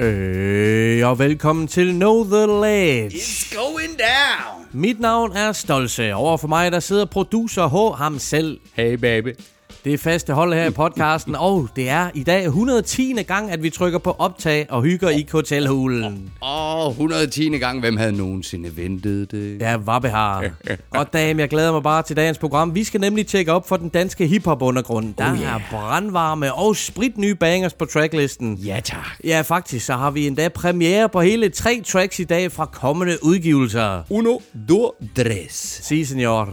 Øh, og velkommen til Know The Ledge. It's going down. Mit navn er Stolse. Over for mig, der sidder producer H. ham selv. Hey baby. Det er faste hold her i podcasten, og det er i dag 110. gang, at vi trykker på optag og hygger i hotelhulen. Åh, oh, 110. gang. Hvem havde nogensinde ventet det? Ja, hvad har. Og dame, jeg glæder mig bare til dagens program. Vi skal nemlig tjekke op for den danske hiphop-undergrund. Der Oh, oh, yeah. er brandvarme og spritnye bangers på tracklisten. Ja, tak. Ja, faktisk, så har vi endda premiere på hele tre tracks i dag fra kommende udgivelser. Uno, do, tres. Si, senor.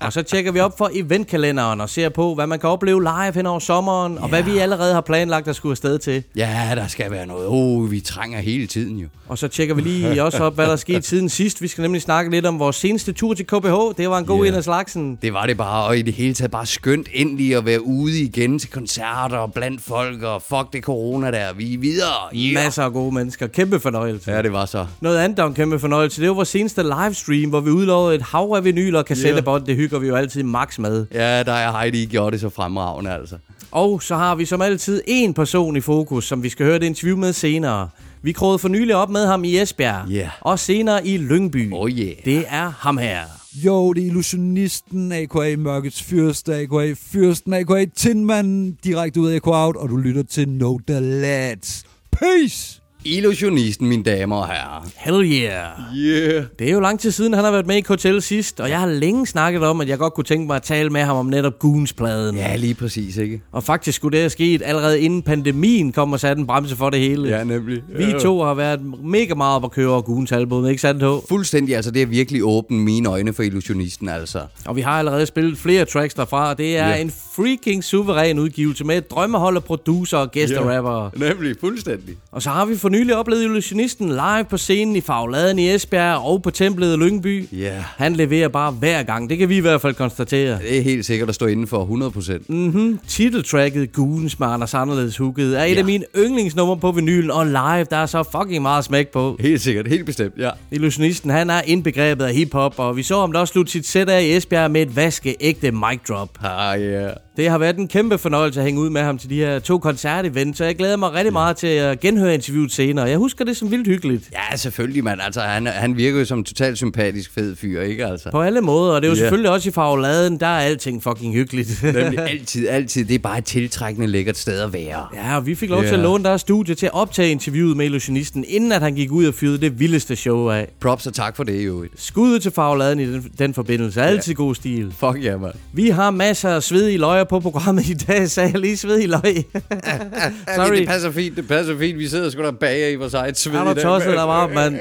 og så tjekker vi op for eventkalenderen og ser på, hvad man kan opleve live hen over sommeren, og hvad vi allerede har planlagt at skulle afsted til. Ja, der skal være noget. Oh, vi trænger hele tiden jo. Og så tjekker vi lige også op, hvad der er sket siden sidst. Vi skal nemlig snakke lidt om vores seneste tur til KBH. Det var en god Ja. en af slagsen. Det var det bare, og i det hele taget bare skønt endelig at være ude igen til koncerter og blandt folk, og fuck det corona der, vi er videre. Yeah. Masser af gode mennesker. Kæmpe fornøjelse. Ja, det var så. Noget andet, der var en kæmpe fornøjelse, det var vores seneste livestream, hvor vi udlovede et hav af vinyler og kassettebånd. Det hygger vi jo altid max med. Ja, der er Heidi gjort det så fremragende, altså. Og så har vi som altid en person i fokus, som vi skal høre et interview med senere. Vi krogede for nylig op med ham i Esbjerg, Ja. og senere i Lyngby. Oh yeah. Det er ham her. Jo, det er illusionisten, a.k.a. Mørkets Fyrste, a.k.a. Fyrsten, a.k.a. Tinman, direkte ud af Echo Out, og du lytter til Know The Lads. Peace! Illusionisten, mine damer og herrer. Hell yeah. Yeah. Det er jo lang tid siden, han har været med i Hotel sidst, og jeg har længe snakket om, at jeg godt kunne tænke mig at tale med ham om netop Goons-pladen. Ja, lige præcis, ikke? Og faktisk skulle det have sket allerede inden pandemien kom og satte en bremse for det hele. Ja, nemlig. Vi to har været mega meget op at køre over Goons album, ikke sandt, H? Fuldstændig, altså det er virkelig åbent mine øjne for illusionisten, altså. Og vi har allerede spillet flere tracks derfra, og det er Ja. en freaking suveræn udgivelse med et drømmehold af producer og gæsterapper. Nemlig, fuldstændig. Og så har vi for nylig oplevet illusionisten live på scenen i Fagladen i Esbjerg og på templet i Lyngby. Ja. Han leverer bare hver gang, det kan vi i hvert fald konstatere. Det er helt sikkert at stå inden for 100%. Mm-hmm. Titeltracket Goons med Anders Anderledes Hooket er et Ja. af mine yndlingsnumre på vinylen, og live der er så fucking meget smæk på. Helt sikkert, helt bestemt, ja. Illusionisten, han er indbegrebet af hiphop, og vi så ham da også slutte sit sæt af i Esbjerg med et vaskeægte mic drop. Ah, ja. Det har været en kæmpe fornøjelse at hænge ud med ham til de her to koncertevents, så jeg glæder mig rigtig meget til at genhøre interviewet senere. Jeg husker det som vildt hyggeligt. Ja, selvfølgelig, mand. Altså, han, han virker jo som en totalt sympatisk fed fyr, ikke altså? På alle måder, og det er jo Ja. selvfølgelig også i Fagladen, der er alting fucking hyggeligt. Nemlig altid, altid. Det er bare et tiltrækkende lækkert sted at være. Ja, og vi fik lov til Ja. at låne deres studie til at optage interviewet med illusionisten, inden at han gik ud og fyrede det vildeste show af. Props og tak for det, jo. Skuddet til Fagladen i den, den forbindelse. Altid god stil. Fuck ja, mand. Vi har masser af svedige løjer på programmet i dag, sagde jeg lige svedige løg. Sorry. Det passer fint, det passer fint. Vi sidder sgu da bag i vores eget sved Er i du tosset der var, mand?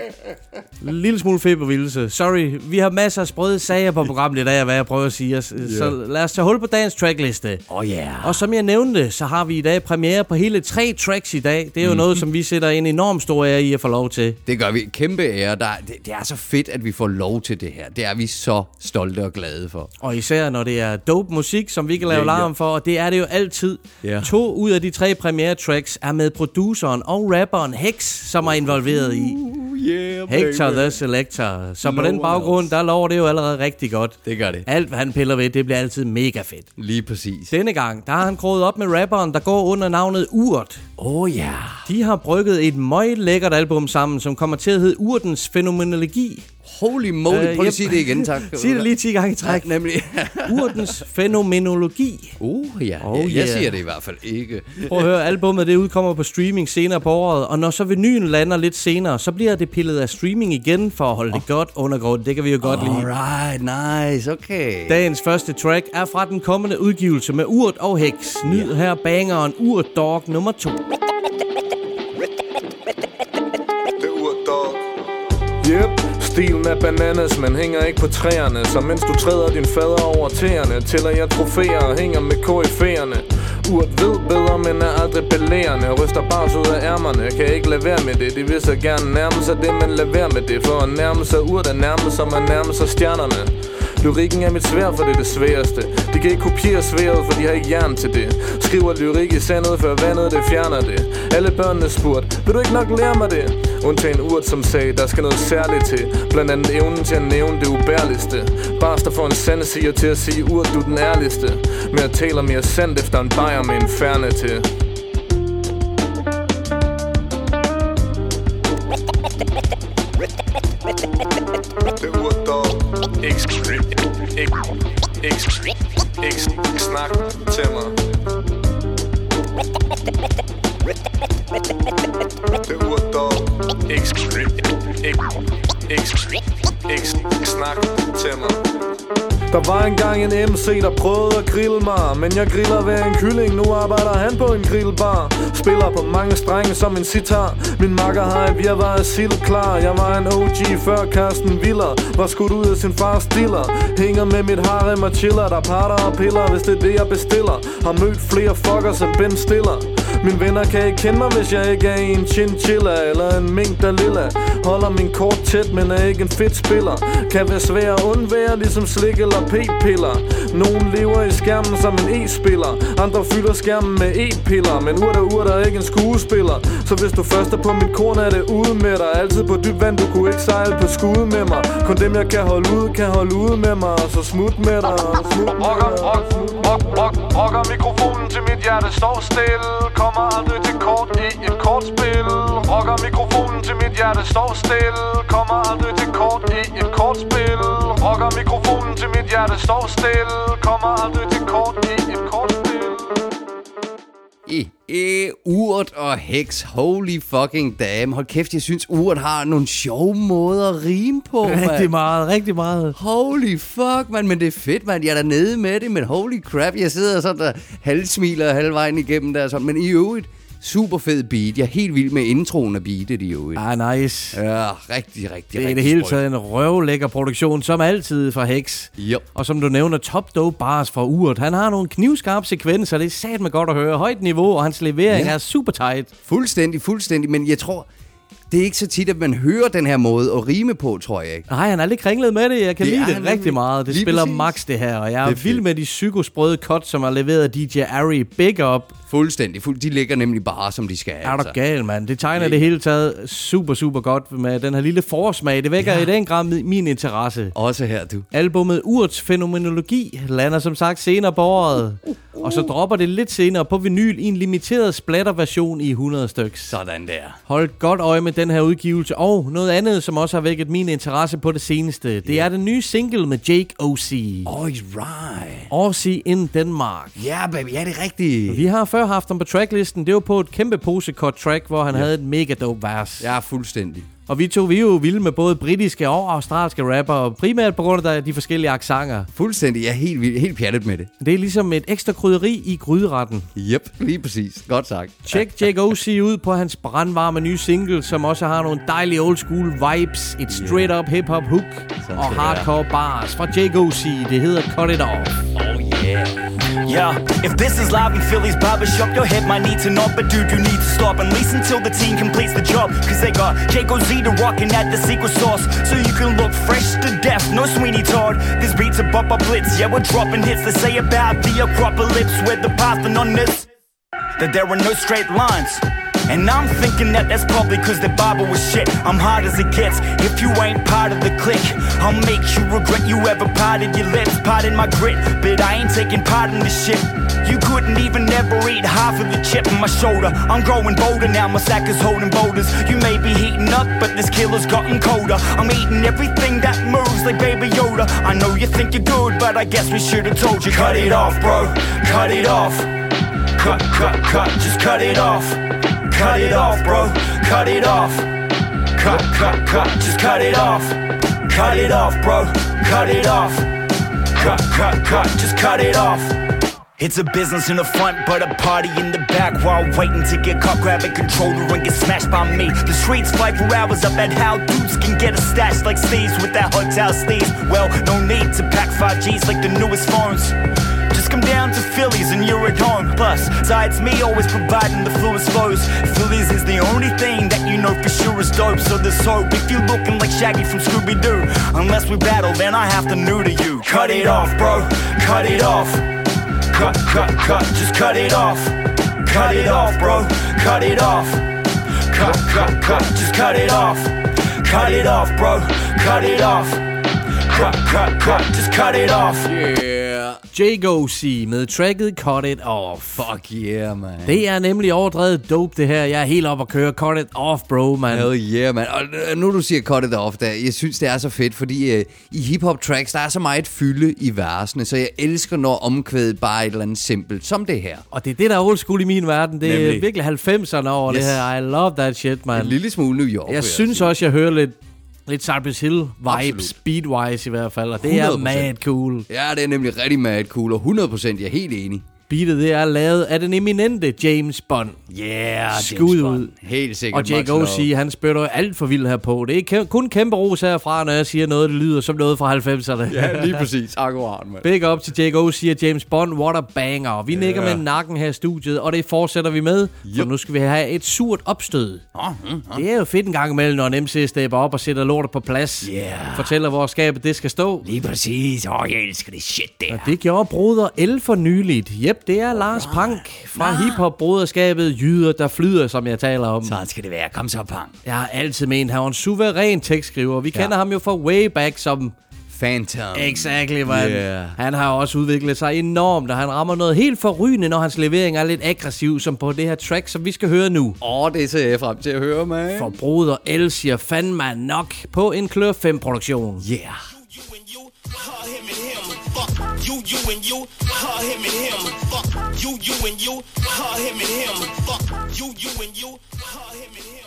Lille smule febervildelse. Sorry, vi har masser af sprøde sager på programmet i dag, hvad jeg prøver at sige. Så lad os tage hul på dagens trackliste. Åh, oh, ja. Og som jeg nævnte, så har vi i dag premiere på hele tre tracks i dag. Det er jo Mhm. noget, som vi sætter en enorm stor ære i at få lov til. Det gør vi. Kæmpe ære. Der, det, det er så fedt, at vi får lov til det her. Det er vi så stolte og glade for. Og især når det er dope musik, som vi kan lave Larm for, og det er det jo altid. Ja. To ud af de tre premiere tracks er med produceren og rapperen Hex, som er involveret i. Yeah, Hector the Selector. Så på No den baggrund, der lover det jo allerede rigtig godt. Det gør det. Alt, hvad han piller ved, det bliver altid mega fedt. Lige præcis. Denne gang, der har han kroget op med rapperen, der går under navnet Urt. Oh, ja. De har brygget et meget lækkert album sammen, som kommer til at hedde Urtens Fænomenologi. Holy moly. Øh, Prøv at sige det igen, tak. Sig det lige 10 gange i træk. Nemlig. Urtens Fænomenologi. Uh, ja. Oh, jeg, jeg yeah. siger det i hvert fald ikke. Prøv at høre, albumet det udkommer på streaming senere på året, og når så vinylen lander lidt senere, så bliver det pillet af streaming igen for at holde det godt undergrund. Det kan vi jo godt lide. Alright, nice, okay. Dagens første track er fra den kommende udgivelse med Urt og Hex. Nyd her bangeren Urt Dog nummer 2. Det ur, dog. Yep, stilen er bananas, men hænger ikke på træerne. Så mens du træder din fader over tæerne Tæller jeg trofæer og hænger med KF'erne. Urt ved bedre, men er aldrig belærende. Ryster bars ud af ærmerne Kan ikke lade være med det. De vil så gerne nærme sig det, men lad være med det For at nærme sig urt er nærme som at nærme sig stjernerne. Lyrikken er mit svær, for det er det sværeste. De kan ikke kopiere sværet, for de har ikke jern til det. Skriver lyrik i sandet, før vandet det fjerner det. Alle børnene spurgt, vil du ikke nok lære mig det? Undtagen urt, som sagde, der skal noget særligt til. Blandt andet evnen til at nævne det ubærligste. Bars, der får en sande siger til at sige urt, du er den ærligste. Men jeg taler mere sandt efter en bajer med en færne til er dog. Ikke ikke ikke snak til mig Det er urt, dog. Ikke ikke ikke ikke snak til mig der var engang en MC, der prøvede at grille mig Men jeg griller ved en kylling, nu arbejder han på en grillbar. Spiller på mange strenge som en sitar. Min makker har et virvar af sild klar. Jeg var en OG før Carsten Viller Var skudt ud af sin fars stiller Hænger med mit harem og chiller. Der parter og piller, hvis det er det jeg bestiller. Har mødt flere fuckers end Ben Stiller. Mine venner kan ikke kende mig, hvis jeg ikke er en chinchilla Eller en mink, der lilla. Holder min kort tæt, men er ikke en fedt spiller. Kan være svær at undvære, ligesom slik eller p-piller. Nogen lever i skærmen som en e-spiller. Andre fylder skærmen med e-piller. Men urter urter er ikke en skuespiller. Så hvis du først er på mit korn, er det ude med dig. Altid på dyb vand, du kunne ikke sejle på skud med mig. Kun dem jeg kan holde ud, kan holde ud med mig. Så smut med dig, smut med Rocker, dig rock, rock, rock, rocker mikrofonen til mit hjerte. Står stille Kommer aldrig til kort i et kortspil. Rocker mikrofonen til mit hjerte. Står stille Kommer aldrig til kort i et kortspil Rocker mikrofonen til mit hjerte står stille Kommer aldrig til kort i et kortspil I, e, urt og heks, holy fucking damn. Hold kæft, jeg synes, urt har nogle sjove måder at rime på, Rigtig mand. meget, rigtig meget. Holy fuck, man, men det er fedt, man. Jeg er dernede med det, men holy crap, jeg sidder sådan der halvsmiler halvvejen igennem der, sådan. men i øvrigt, super fed beat. Jeg er helt vild med introen af beatet i øvrigt. Ah, nice. Ja, rigtig, rigtig, Det er i rigtig det hele sprøjt. taget en røvlækker produktion, som altid fra Hex. Yep. Og som du nævner, Top Dope Bars fra Urt. Han har nogle knivskarpe sekvenser, det er sat med godt at høre. Højt niveau, og hans levering Ja. er super tight. Fuldstændig, fuldstændig, men jeg tror, det er ikke så tit, at man hører den her måde at rime på, tror jeg ikke. Nej, han er lidt kringlet med det. Jeg kan Det lide det rigtig nemlig. meget. Det Lige spiller præcis. max det her, og jeg er, Det er vild med de psykosprøde cut, som har leveret DJ Ari. Big up. Fuldstændig, fuld, de ligger nemlig bare, som de skal. Er du gal, mand? Det tegner det hele taget super, super godt med den her lille forsmag. Det vækker ja. i den grad mi- min interesse. Også her, du. Albummet Urts Fænomenologi lander som sagt senere på året. Og så dropper det lidt senere på vinyl i en limiteret splatterversion i 100 styks. Sådan der. Hold godt øje med den her udgivelse. Og noget andet, som også har vækket min interesse på det seneste. Det er den nye single med Jake O.C. Oh, right. Aussie in Denmark. Ja, yeah, baby, ja, det er rigtigt. Vi har før haft ham på tracklisten. Det var på et kæmpe posekort track, hvor han havde et mega dope vers. Ja, fuldstændig. Og vi to, vi er jo vilde med både britiske og australske rapper, primært på grund af de forskellige aksanger. Fuldstændig, jeg er helt, helt pjattet med det. Det er ligesom et ekstra krydderi i gryderetten. Yep, lige præcis. Godt sagt. Tjek Jake O.C. ud på hans brandvarme nye single, som også har nogle dejlige old school vibes, et straight up hip hop hook Sådan og hardcore bars fra Jake O.C. Det hedder Cut It Off. Oh, yeah. Yeah, if this is live in Philly's barbershop, your head might need to know. But dude, you need to stop at least until the team completes the job. Cause they got Jaco Z to rockin' at the secret sauce. So you can look fresh to death, no Sweeney Todd. This beat's a bumper blitz, yeah, we're dropping hits to say about the Acropolis. We're the Parthenon this, that there are no straight lines. And I'm thinking that that's probably cause the Bible was shit. I'm hard as it gets. If you ain't part of the clique, I'll make you regret you ever parted your lips. Pardon my grit, but I ain't taking part in this shit. You couldn't even ever eat half of the chip on my shoulder. I'm growing bolder now, my sack is holding boulders. You may be heating up, but this killer's gotten colder. I'm eating everything that moves like Baby Yoda. I know you think you're good, but I guess we should have told you. Cut it off, bro. Cut it off. Cut, cut, cut, just cut it off. Cut it off, bro. Cut it off. Cut, cut, cut, just cut it off. Cut it off, bro. Cut it off. Cut, cut, cut, just cut it off. It's a business in the front, but a party in the back while waiting to get caught grabbing controller and get smashed by me. The streets fight for hours up at how dudes can get a stash like Steve's with that hotel sleeves. Well, no need to pack 5Gs like the newest phones. Just come down to Phillies and you're at home. Plus, besides me always providing the fluidest flows, Phillies is the only thing that you know for sure is dope. So there's hope if you're looking like Shaggy from Scooby Doo. Unless we battle, then I have to new to you. Cut it off, bro. Cut it off. Cut, cut, cut. Just cut it off. Cut it off, bro. Cut it off. Cut, cut, cut. Just cut it off. Cut it off, bro. Cut it off. Cut, cut, cut. Just cut it off. Yeah. J-Go-C med tracket Cut It Off. Fuck yeah, man. Det er nemlig overdrevet dope, det her. Jeg er helt op at køre. Cut it off, bro, man. Hell yeah, man. Og øh, nu du siger cut it off, der, jeg synes, det er så fedt, fordi øh, i hip-hop tracks, der er så meget fylde i versene, så jeg elsker, når omkvædet bare er et eller andet simpelt, som det her. Og det er det, der er old school i min verden. Det er Nemlig. virkelig 90'erne over Yes. det her. I love that shit, man. En lille smule New York. vil Jeg synes sige. også, jeg hører lidt, lidt Cypress Hill vibes, Absolut. beatwise i hvert fald. Og det er 100%. mad cool. Ja, det er nemlig rigtig mad cool, og 100% jeg er helt enig. Beatet det er lavet af den eminente James Bond. Yeah, Skud ud. Helt sikkert. Og J.O.C. love. han spytter alt for vildt her på. Det er kun kæmpe ros herfra, når jeg siger noget, der lyder som noget fra 90'erne. Ja, lige præcis. Akkurat, mand. Big up til J.O.C. og James Bond. What a banger. Vi yeah. nikker med nakken her i studiet, og det fortsætter vi med. For Yep. nu skal vi have et surt opstød. Oh, mm, Det er jo fedt en gang imellem, når en MC stepper op og sætter lortet på plads. Yeah. Fortæller, hvor skabet det skal stå. Lige præcis. Åh, oh, jeg elsker det shit der. Og det gjorde broder L for nyligt. Jep, det er Lars Pank fra hiphop-broderskabet Jyder, der flyder, som jeg taler om. Sådan skal det være. Kom så, pang. Jeg har altid ment, han var en suveræn tekstskriver. Vi kender ham jo fra way back som... Phantom. Exactly, man. Yeah. Han har også udviklet sig enormt, og han rammer noget helt forrygende, når hans levering er lidt aggressiv, som på det her track, som vi skal høre nu. Åh, oh, det ser jeg frem til at høre, man. For broder L siger fandme nok på en Klør 5-produktion. Yeah. You, and you, her, him and him. Fuck you, you and you, her, him and him. Fuck you, you and you, her, him and him.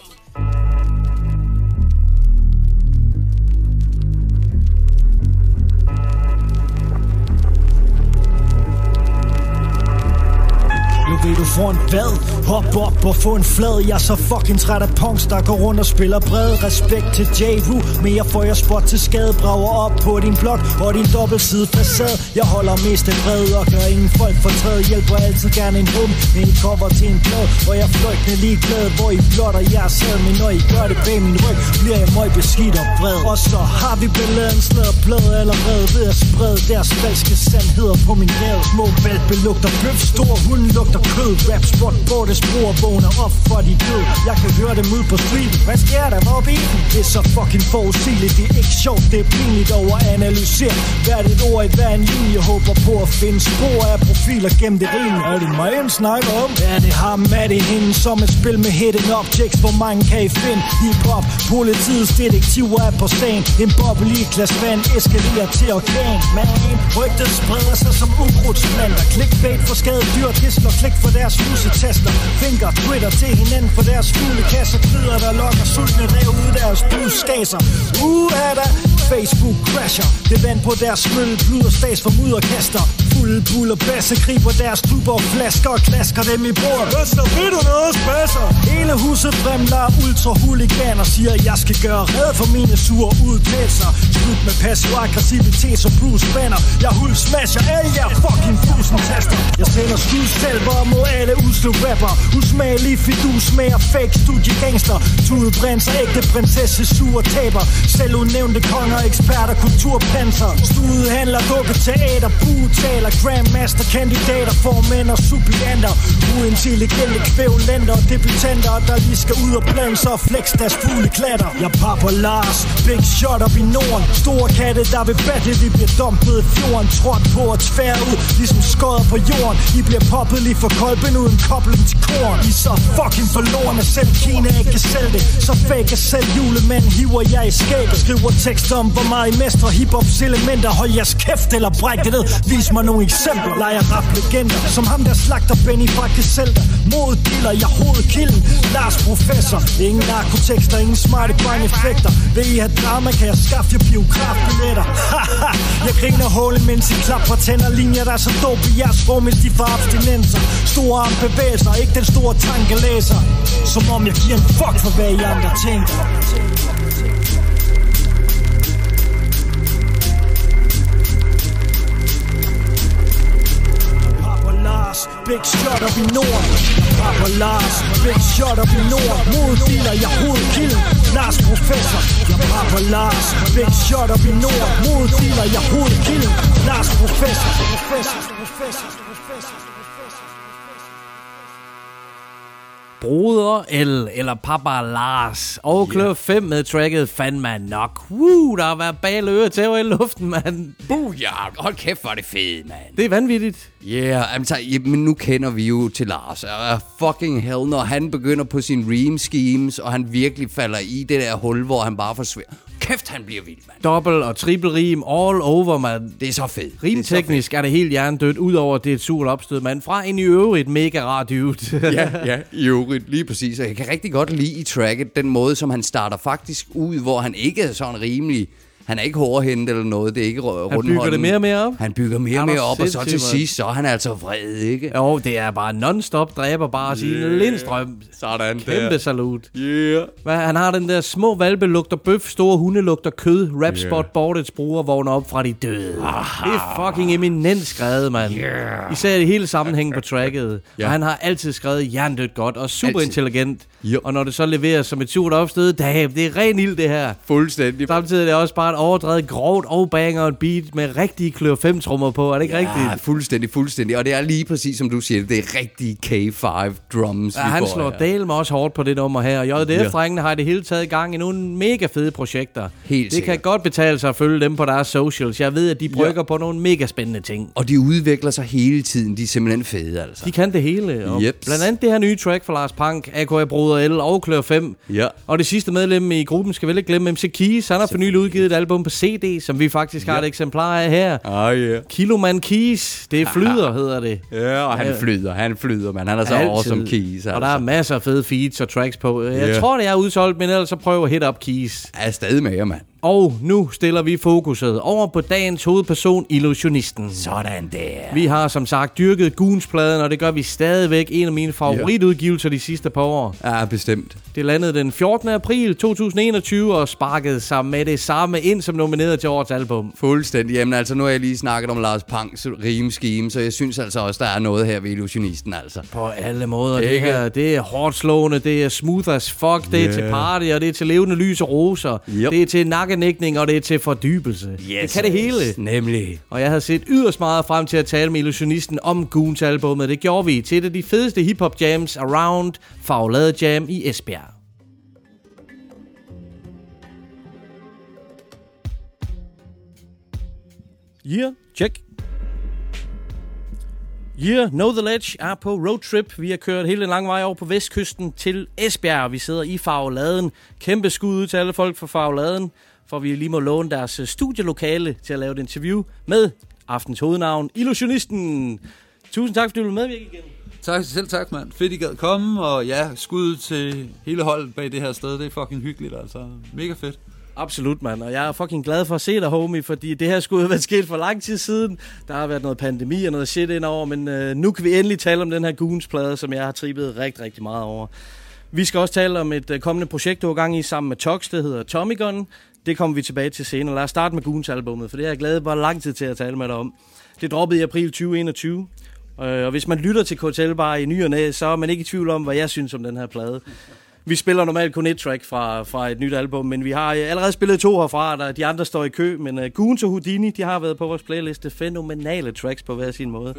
Nu ved du for en hvad Hop op og få en flad. Jeg er så fucking træt af punks Der går rundt og spiller bred. Respekt til J.Ru Mere får jeg spot til skade. Brager op på din blok Og din dobbeltside facade. Jeg holder mest en red Og gør ingen folk fortræd Hjælper altid gerne en hum En cover til en blad Hvor jeg fløjtende ligeglad Hvor I blotter jeg sad. Men når I gør det bag min ryg Bliver jeg møg beskidt og bred Og så har vi balladen Slader blad allerede Ved at sprede deres falske sandheder på min gade. Små valpe lugter bøf Store hunde lugter kød Rap spot Bortes bror vågner op for de død Jeg kan høre dem ud på street. Hvad sker der? Hvor er? Det er så fucking forudsigeligt. Det er ikke sjovt, det er pinligt over at analysere Hvert et ord i hver en linje? Håber på at finde spor af profiler gennem det rimelig Er det mig, han snakker om? Ja, det? Har med det hende Som et spil med hidden objects Hvor mange kan I finde? Hip-hop, politiets detektiver er på sagen En boble i et glas vand Eskalerer til orkan. Man, rygtet spreder sig som ukrudtsplanter Clickbait for skadet dyr Det slår klik for deres lusetaster Finger, Twitter til hinanden for deres fuglekasser Klyder der lokker sultne rev ud deres budskaser Uh, er der Facebook crasher. Det vand på deres mølle Bluder stas for mudderkaster Fulde buller basse Griber deres tuber og flasker Og klasker dem i bordet Hvad så ved du noget spasser? Hele huset fremler ultra huliganer Siger jeg skal gøre red for mine sure udtalelser. Slut med passiv aggressivitet som Bruce Banner. Jeg hul smasher alle jer fucking fusentaster. Jeg sender skudsalver mod alle usle rapper. Usmagelig fidus smager fake studie gangster. Tude og ægte prinsesse sure taber. Selvudnævnte konger, eksperter, kulturpanser. Stude handler, dukke teater, bugtaler Grandmaster kandidater, formænd og supplianter Uintelligente kvævlenter og debutanter Der lige skal ud og blande sig og flex deres fugle klatter. Jeg papper Lars, big shot op i Norden. Store katte, der vil battle, vi bliver dumpet i fjorden. Trådt på og tvær ud, ligesom skodder på jorden. I bliver poppet lige for kolben uden kobling til korn. I så fucking forlorene, selv Kina ikke kan sælge det. Så fake selv julemanden hiver jeg i skabet. Skriver tekster om, hvor meget I mestrer hiphops elementer. Hold jeres kæft eller bræk det ned. Vis mig nogle eksempler. Leger rap legender Som ham der slagter Benny fra selv Mod dealer, jeg hovedkilden. Lars professor. Ingen narkotekster, ingen smarte grime effekter. Vil I have drama, kan jeg skaffe jer biografbilletter. Haha, jeg griner hålen, mens I klapper tænder. Linjer, der er så dope i jeres rum, de får abstinenser. Store armbevægelser, ikke den store tankelæser Som om jeg giver en fuck for hvad I andre tænker. Big shot op i nord. Papa Lars, big shot op i nord. Moddealer, jeg hovedkilden Lars Professor. Jeg Papa Lars, big shot op i nord. Moddealer, jeg hovedkilden Lars Professor Professor, professor, professor. Broder L, eller Papa Lars. Og klør 5 med tracket fandme nok. Woo, der har været bale øre til i luften, mand. Booyah! Hold kæft, hvor er det fedt, mand. Det er vanvittigt. Ja, yeah, altså, ja, men nu kender vi jo til Lars. Og fucking hell, når han begynder på sine ream schemes, og han virkelig falder i det der hul, hvor han bare forsvinder. Kæft, han bliver vild, mand. Dobbelt og triple rim all over, mand. Det er så fedt. Rimteknisk er det helt hjernedødt, udover det er et surt opstød, mand. Fra en i øvrigt mega rar dude. ja, ja, i øvrigt, lige præcis. Og jeg kan rigtig godt lide i tracket den måde, som han starter faktisk ud, hvor han ikke er sådan rimelig... Han er ikke hårdhændet eller noget, det er ikke rundhånden. Han bygger det mere og mere op. Han bygger mere Er og mere op, og så til sidst, så er han altså vred, ikke? Jo, det er bare non-stop dræber bare sin Yeah. Lindstrøm. Sådan Kæmpe salut. Yeah. Hvad, han har den der små valpe lugter bøf, store hunde lugter kød, rap spot, Yeah. Bordets bruger vågner op fra de døde. Det er fucking eminent skrevet, mand. Yeah. Især i hele sammenhængen på tracket. Ja. Og han har altid skrevet jerndødt godt og super intelligent. Yep. Og når det så leveres som et surt opstød, damn, det er ren ild det her. Fuldstændig. Samtidig er det også bare et overdrevet grovt og banger et beat med rigtige klør 5 trommer på. Er det ikke Ja, rigtigt? fuldstændig, fuldstændig. Og det er lige præcis som du siger, det er rigtige K5 drums, Ja, han får slår her. Dale med også hårdt på det nummer her. Og JDF-drengene har i det hele taget gang i nogle mega fede projekter. Helt det sikkert. kan godt betale sig at følge dem på deres socials. Jeg ved, at de brygger på nogle mega spændende ting. Og de udvikler sig hele tiden. De er simpelthen fede, altså. De kan det hele. Og Jeps. Blandt andet det her nye track fra Lars Pank, AKA Broder L og Klør 5. Ja. Og det sidste medlem i gruppen skal vel ikke glemme MC Keys. Han har for nylig udgivet et album på CD, som vi faktisk har et eksemplar af her. Ah, yeah. Kiloman Keys. Det er flyder, hedder det. Ja, og han Ja. flyder, han flyder, man. Han er så Altid. awesome keys, altså. Og der er masser af fede feeds og tracks på. Jeg Ja. tror, det er udsolgt, men ellers så prøv at hit up Keys. Jeg er stadig med jer, mand. Og nu stiller vi fokuset over på dagens hovedperson, Illusionisten. Sådan der. Vi har som sagt dyrket Goons-pladen, og det gør vi stadigvæk en af mine favoritudgivelser de sidste par år. Ja, bestemt. Det landede den 14. april 2021 og sparkede sig med det samme ind som nomineret til årets album. Fuldstændig. Jamen altså, nu har jeg lige snakket om Lars Panks rimeskeme, så jeg synes altså også, der er noget her ved illusionisten, altså. På alle måder. Det Ikke? her, det er hårdt slående, det er smooth as fuck, det er Yeah. til party, og det er til levende lys og roser. Yep. Det er til nakkenækning, og det er til fordybelse. det kan det hele. Nemlig. Og jeg havde set yderst meget frem til at tale med illusionisten om Goons albumet. Det gjorde vi til et af de fedeste hiphop jams around Faglade Jam i Esbjerg. Yeah, check. Yeah, Know The Ledge er på roadtrip. Vi har kørt hele den lange vej over på vestkysten til Esbjerg. Vi sidder i Farveladen. Kæmpe skud ud til alle folk fra Farveladen, for vi lige må låne deres øh, studielokale til at lave et interview med aftens hovednavn, Illusionisten. Tusind tak, fordi du vil medvirke igen. Tak, selv tak, mand. Fedt, I gad komme, og ja, skud til hele holdet bag det her sted. Det er fucking hyggeligt, altså. Mega fedt. Absolut, mand. Og jeg er fucking glad for at se dig, homie, fordi det her skulle have været sket for lang tid siden. Der har været noget pandemi og noget shit indover, men øh, nu kan vi endelig tale om den her Goons-plade, som jeg har trippet rigtig, rigtig meget over. Vi skal også tale om et øh, kommende projekt, du i gang i sammen med Tox, det hedder Tommy Gun. Det kommer vi tilbage til senere. Lad os starte med Goons-albummet, for det har jeg glædet mig lang tid til at tale med dig om. Det droppede i april 2021. Øh, og hvis man lytter til KTL bare i ny og næ, så er man ikke i tvivl om, hvad jeg synes om den her plade. Vi spiller normalt kun et track fra, fra et nyt album, men vi har øh, allerede spillet to herfra, der de andre står i kø. Men uh, Goons og Houdini, de har været på vores playliste. Fænomenale tracks på hver sin måde.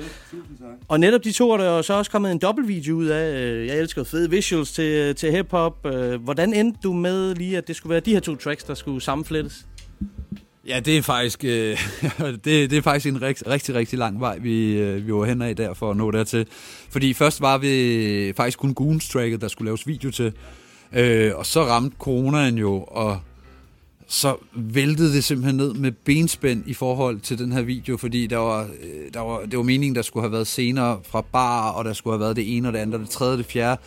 Og netop de to er der jo så også kommet en dobbeltvideo ud af. Øh, Jeg elsker fede visuals til, til hiphop. Øh, Hvordan endte du med lige, at det skulle være de her to tracks, der skulle sammenflettes? Ja, det er faktisk, øh, det, det er faktisk en rigtig, rigtig, rigtig lang vej, vi, øh, vi var hen af der for at nå dertil. Fordi først var vi faktisk kun Goons tracket, der skulle laves video til. Øh, og så ramte coronaen jo, og så væltede det simpelthen ned med benspænd i forhold til den her video, fordi der var, øh, der var, det var meningen, der skulle have været senere fra bar, og der skulle have været det ene og det andet, og det tredje og det fjerde.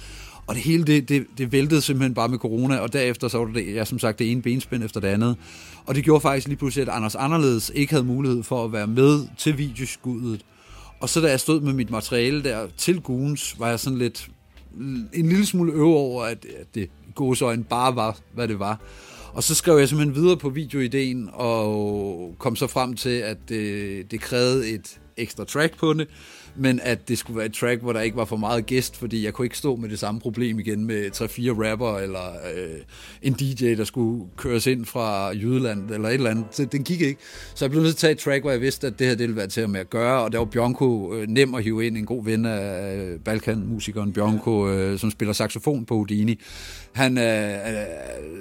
Og det hele, det, det, det væltede simpelthen bare med corona, og derefter så var det, ja, som sagt, det ene benspænd efter det andet. Og det gjorde faktisk lige pludselig, at Anders Anderledes ikke havde mulighed for at være med til videoskuddet. Og så da jeg stod med mit materiale der til Goons, var jeg sådan lidt en lille smule øve over, at, at det gåsøjne bare var, hvad det var. Og så skrev jeg simpelthen videre på videoideen, og kom så frem til, at det, det krævede et ekstra track på det, men at det skulle være et track, hvor der ikke var for meget gæst, fordi jeg kunne ikke stå med det samme problem igen med 3-4 rapper, eller øh, en DJ, der skulle køres ind fra Jylland, eller et eller andet. Så den gik ikke. Så jeg blev nødt til at tage et track, hvor jeg vidste, at det her det ville være til at med at gøre, og der var Bjørnko øh, nem at hive ind, en god ven af øh, Balkan-musikeren Bjørnko, øh, som spiller saxofon på Houdini. Han er, er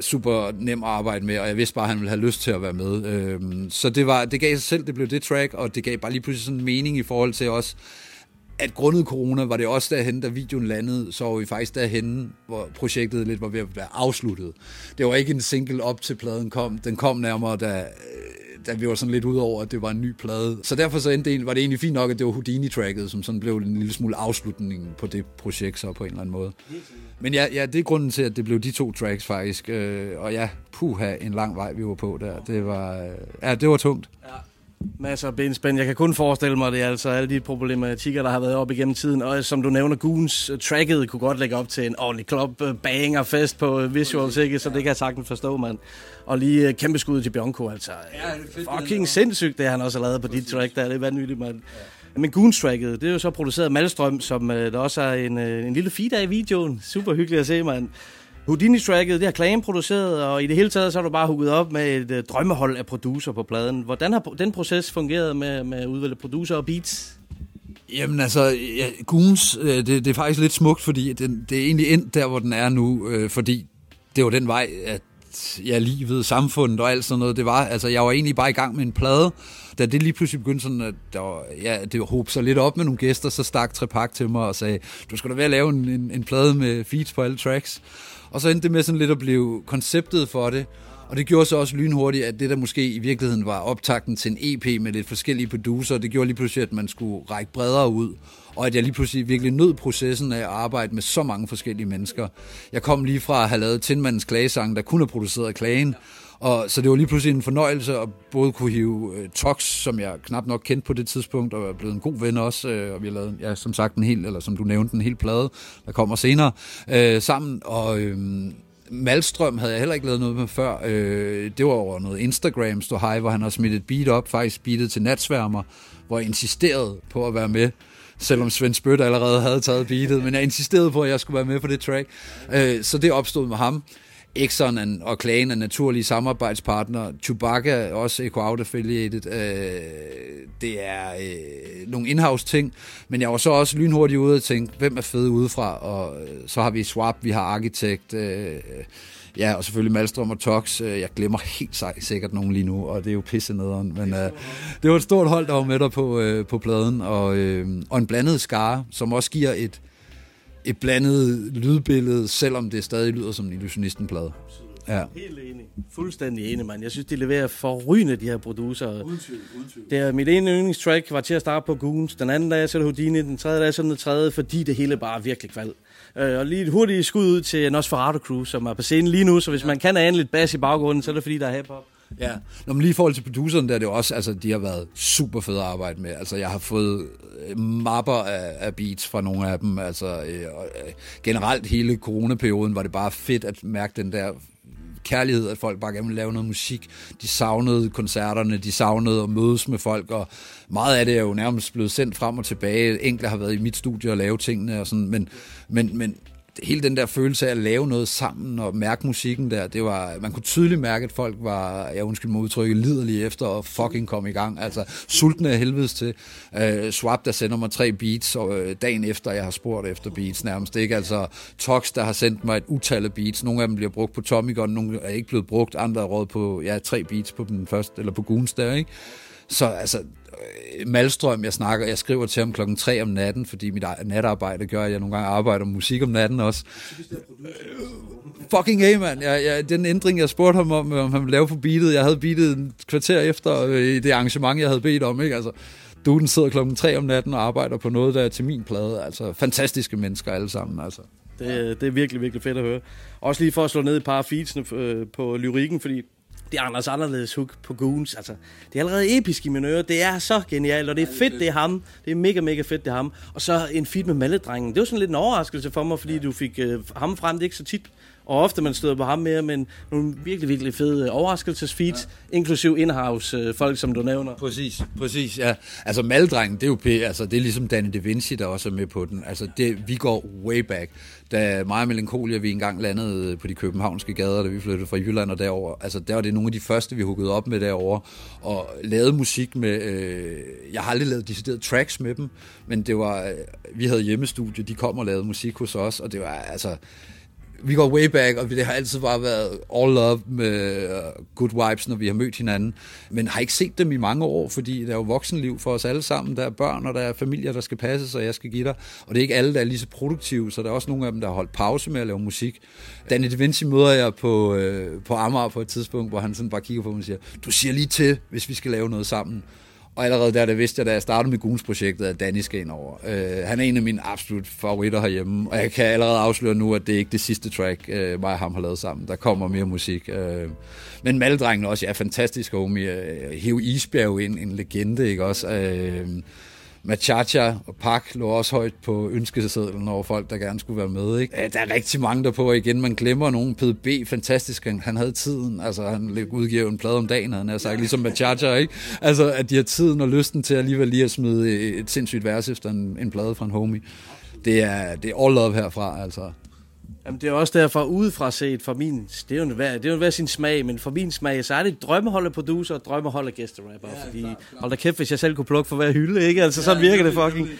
super nem at arbejde med, og jeg vidste bare, at han ville have lyst til at være med. Øh, så det, var, det gav sig selv, det blev det track, og det gav bare lige pludselig sådan en mening i forhold til også, at grundet corona var det også derhen, da videoen landede, så var vi faktisk derhen, hvor projektet lidt var ved at være afsluttet. Det var ikke en single op til pladen kom. Den kom nærmere, da, da vi var sådan lidt ud over, at det var en ny plade. Så derfor så endte det, var det egentlig fint nok, at det var Houdini-tracket, som sådan blev en lille smule afslutningen på det projekt så på en eller anden måde. Men ja, ja, det er grunden til, at det blev de to tracks faktisk. Øh, og ja, puha, en lang vej, vi var på der. Det var, ja, det var tungt. Ja. Masser af benspænd. Jeg kan kun forestille mig, det altså alle de problematikker, der har været op igennem tiden. Og som du nævner, Goons uh, tracket kunne godt lægge op til en ordentlig club uh, banger fest på uh, visuals, ikke? Så det kan jeg sagtens forstå, mand. Og lige kæmpe skud til Bjørnko, altså. Ja, fucking sindssygt, det han også har lavet på dit track der. Det er vanvittigt, mand. Men Goons tracket, det er jo så produceret af Malstrøm, som der også er en, en lille feed af i videoen. Super hyggeligt at se, mand. Houdini-tracket, det har Clan produceret, og i det hele taget så har du bare hugget op med et øh, drømmehold af producer på pladen. Hvordan har den proces fungeret med, med at udvælge producer og beats? Jamen altså, ja, Goons, øh, det, det er faktisk lidt smukt, fordi det, det er egentlig endt der, hvor den er nu, øh, fordi det var den vej, at ja, livet, samfundet og alt sådan noget, det var, altså jeg var egentlig bare i gang med en plade, da det lige pludselig begyndte sådan, at der var, ja, det håb sig lidt op med nogle gæster, så stak Trepak til mig og sagde, du skal da være at lave en, en, en plade med feeds på alle tracks. Og så endte det med sådan lidt at blive konceptet for det. Og det gjorde så også lynhurtigt, at det der måske i virkeligheden var optakten til en EP med lidt forskellige producer, det gjorde lige pludselig, at man skulle række bredere ud. Og at jeg lige pludselig virkelig nød processen af at arbejde med så mange forskellige mennesker. Jeg kom lige fra at have lavet Tindmandens klagesang, der kun er produceret af klagen. Og så det var lige pludselig en fornøjelse at både kunne hive øh, Tox, som jeg knap nok kendte på det tidspunkt, og er blevet en god ven også, øh, og vi har lavet, ja, som sagt, en hel, eller som du nævnte, en hel plade, der kommer senere, øh, sammen, og Øh, Malstrøm havde jeg heller ikke lavet noget med før. Øh, det var over noget Instagram stå hej, hvor han har smidt et beat op, faktisk beatet til Natsværmer, hvor jeg insisterede på at være med selvom Svend Spødt allerede havde taget beatet, men jeg insisterede på, at jeg skulle være med på det track. Øh, så det opstod med ham. Exxon og Klagen er naturlige samarbejdspartnere. Chewbacca er også Eco Out Affiliated. Øh, det er øh, nogle in-house ting, men jeg var så også lynhurtigt ude og tænke, hvem er fede udefra? Og øh, så har vi Swap, vi har Architect, øh, ja, og selvfølgelig Malstrøm og Tox. Øh, jeg glemmer helt sikkert nogen lige nu, og det er jo pisse nederen. Men øh, det var et stort hold, der var med dig på, øh, på pladen, og, øh, og en blandet skare, som også giver et et blandet lydbillede, selvom det stadig lyder som en illusionistenplade. Ja. Helt enig. Fuldstændig enig, mand. Jeg synes, de leverer forrygende, de her producer. Uden tvivl, uden tvivl. Det er mit ene yndlingstrack var til at starte på Goons. Den anden dag så er det Houdini, den tredje dag så er det den tredje, fordi det hele bare virkelig kval. Øh, og lige et hurtigt skud ud til Nosferatu Crew, som er på scenen lige nu, så hvis ja. man kan ane lidt bas i baggrunden, så er det fordi, der er hip-hop. Ja, Nå, men lige i forhold til produceren der, det er jo også, altså, de har været super fede at arbejde med. Altså, jeg har fået øh, mapper af, af beats fra nogle af dem. Altså, øh, øh, generelt hele coronaperioden var det bare fedt at mærke den der kærlighed, at folk bare gerne ville lave noget musik. De savnede koncerterne, de savnede at mødes med folk, og meget af det er jo nærmest blevet sendt frem og tilbage. Enkelte har været i mit studie og lave tingene og sådan, men, men, men hele den der følelse af at lave noget sammen og mærke musikken der, det var, man kunne tydeligt mærke, at folk var, jeg undskyld mig udtrykket, liderlige efter at fucking komme i gang. Altså, sultne af helvedes til. Uh, Swap, der sender mig tre beats, og uh, dagen efter, jeg har spurgt efter beats nærmest, ikke? Altså, Tox, der har sendt mig et utal af beats. Nogle af dem bliver brugt på Tommy Gun, nogle er ikke blevet brugt, andre er råd på, ja, tre beats på den første, eller på Goons der, ikke? Så altså, Øh, malstrøm, jeg snakker, jeg skriver til ham klokken 3 om natten, fordi mit natarbejde gør, at jeg nogle gange arbejder musik om natten også. Fucking hey, mand. Jeg, jeg, den ændring, jeg spurgte ham om, øh, om han ville lave på beatet, jeg havde beatet en kvarter efter øh, i det arrangement, jeg havde bedt om, ikke? Altså, duden sidder klokken 3 om natten og arbejder på noget, der er til min plade. Altså, fantastiske mennesker alle sammen, altså. Det, det er virkelig, virkelig fedt at høre. Også lige for at slå ned et par af feedsene øh, på lyrikken, fordi det er Anders anderledes hook på Goons. Altså, det er allerede episk i mine ører. Det er så genialt, og det er fedt, det er ham. Det er mega, mega fedt, det er ham. Og så en feed med Malledrengen. Det var sådan lidt en overraskelse for mig, fordi du fik øh, ham frem. Det er ikke så tit Og ofte man støder på ham mere, men nogle virkelig, virkelig fede overraskelsesfeeds, ja. inklusiv in-house øh, folk, som du nævner. Præcis, præcis, ja. Altså Maldrengen, det er jo p- altså, det er ligesom Danny Da Vinci, der også er med på den. Altså det, vi går way back. Da mig og Melancholia, vi engang landede på de københavnske gader, da vi flyttede fra Jylland og derover. Altså der var det nogle af de første, vi huggede op med derover og lavede musik med, øh, jeg har aldrig lavet deciderede tracks med dem, men det var, øh, vi havde hjemmestudie, de kom og lavede musik hos os, og det var altså, vi går way back, og det har altid bare været all love med øh, good vibes, når vi har mødt hinanden. Men har ikke set dem i mange år, fordi der er jo voksenliv for os alle sammen. Der er børn, og der er familier, der skal passes, og jeg skal give dig. Og det er ikke alle, der er lige så produktive, så der er også nogle af dem, der har holdt pause med at lave musik. Danny De Vinci møder jeg på, øh, på Amager på et tidspunkt, hvor han sådan bare kigger på mig og siger, du siger lige til, hvis vi skal lave noget sammen. Og allerede der, der vidste jeg, da jeg startede med Goons-projektet, at Danny skal ind over. Øh, han er en af mine absolut favoritter herhjemme, og jeg kan allerede afsløre nu, at det er ikke det sidste track, øh, mig og ham har lavet sammen. Der kommer mere musik. Øh. men Maldrengen også, ja, fantastisk homie. Øh, uh, Heo Isbjerg ind, en legende, ikke også? Øh, Machacha og Pak lå også højt på ønskesedlen over folk, der gerne skulle være med. Ikke? Der er rigtig mange der på, og igen, man glemmer nogen. PDB, fantastisk, han, han havde tiden. Altså, han udgiver en plade om dagen, havde han sagt, ligesom Machacha, ikke? Altså, at de har tiden og lysten til alligevel lige at smide et sindssygt vers efter en, en plade fra en homie. Det er, det er all love herfra, altså. Jamen, det er også derfor udefra set, for min, det er jo hver, det er jo hver sin smag, men for min smag, så er det drømmehold af producer og drømmehold af gæsterapper, ja, fordi, klar, klar. hold da kæft, hvis jeg selv kunne plukke for hver hylde, ikke? Altså, ja, sådan virker det fucking. Ja.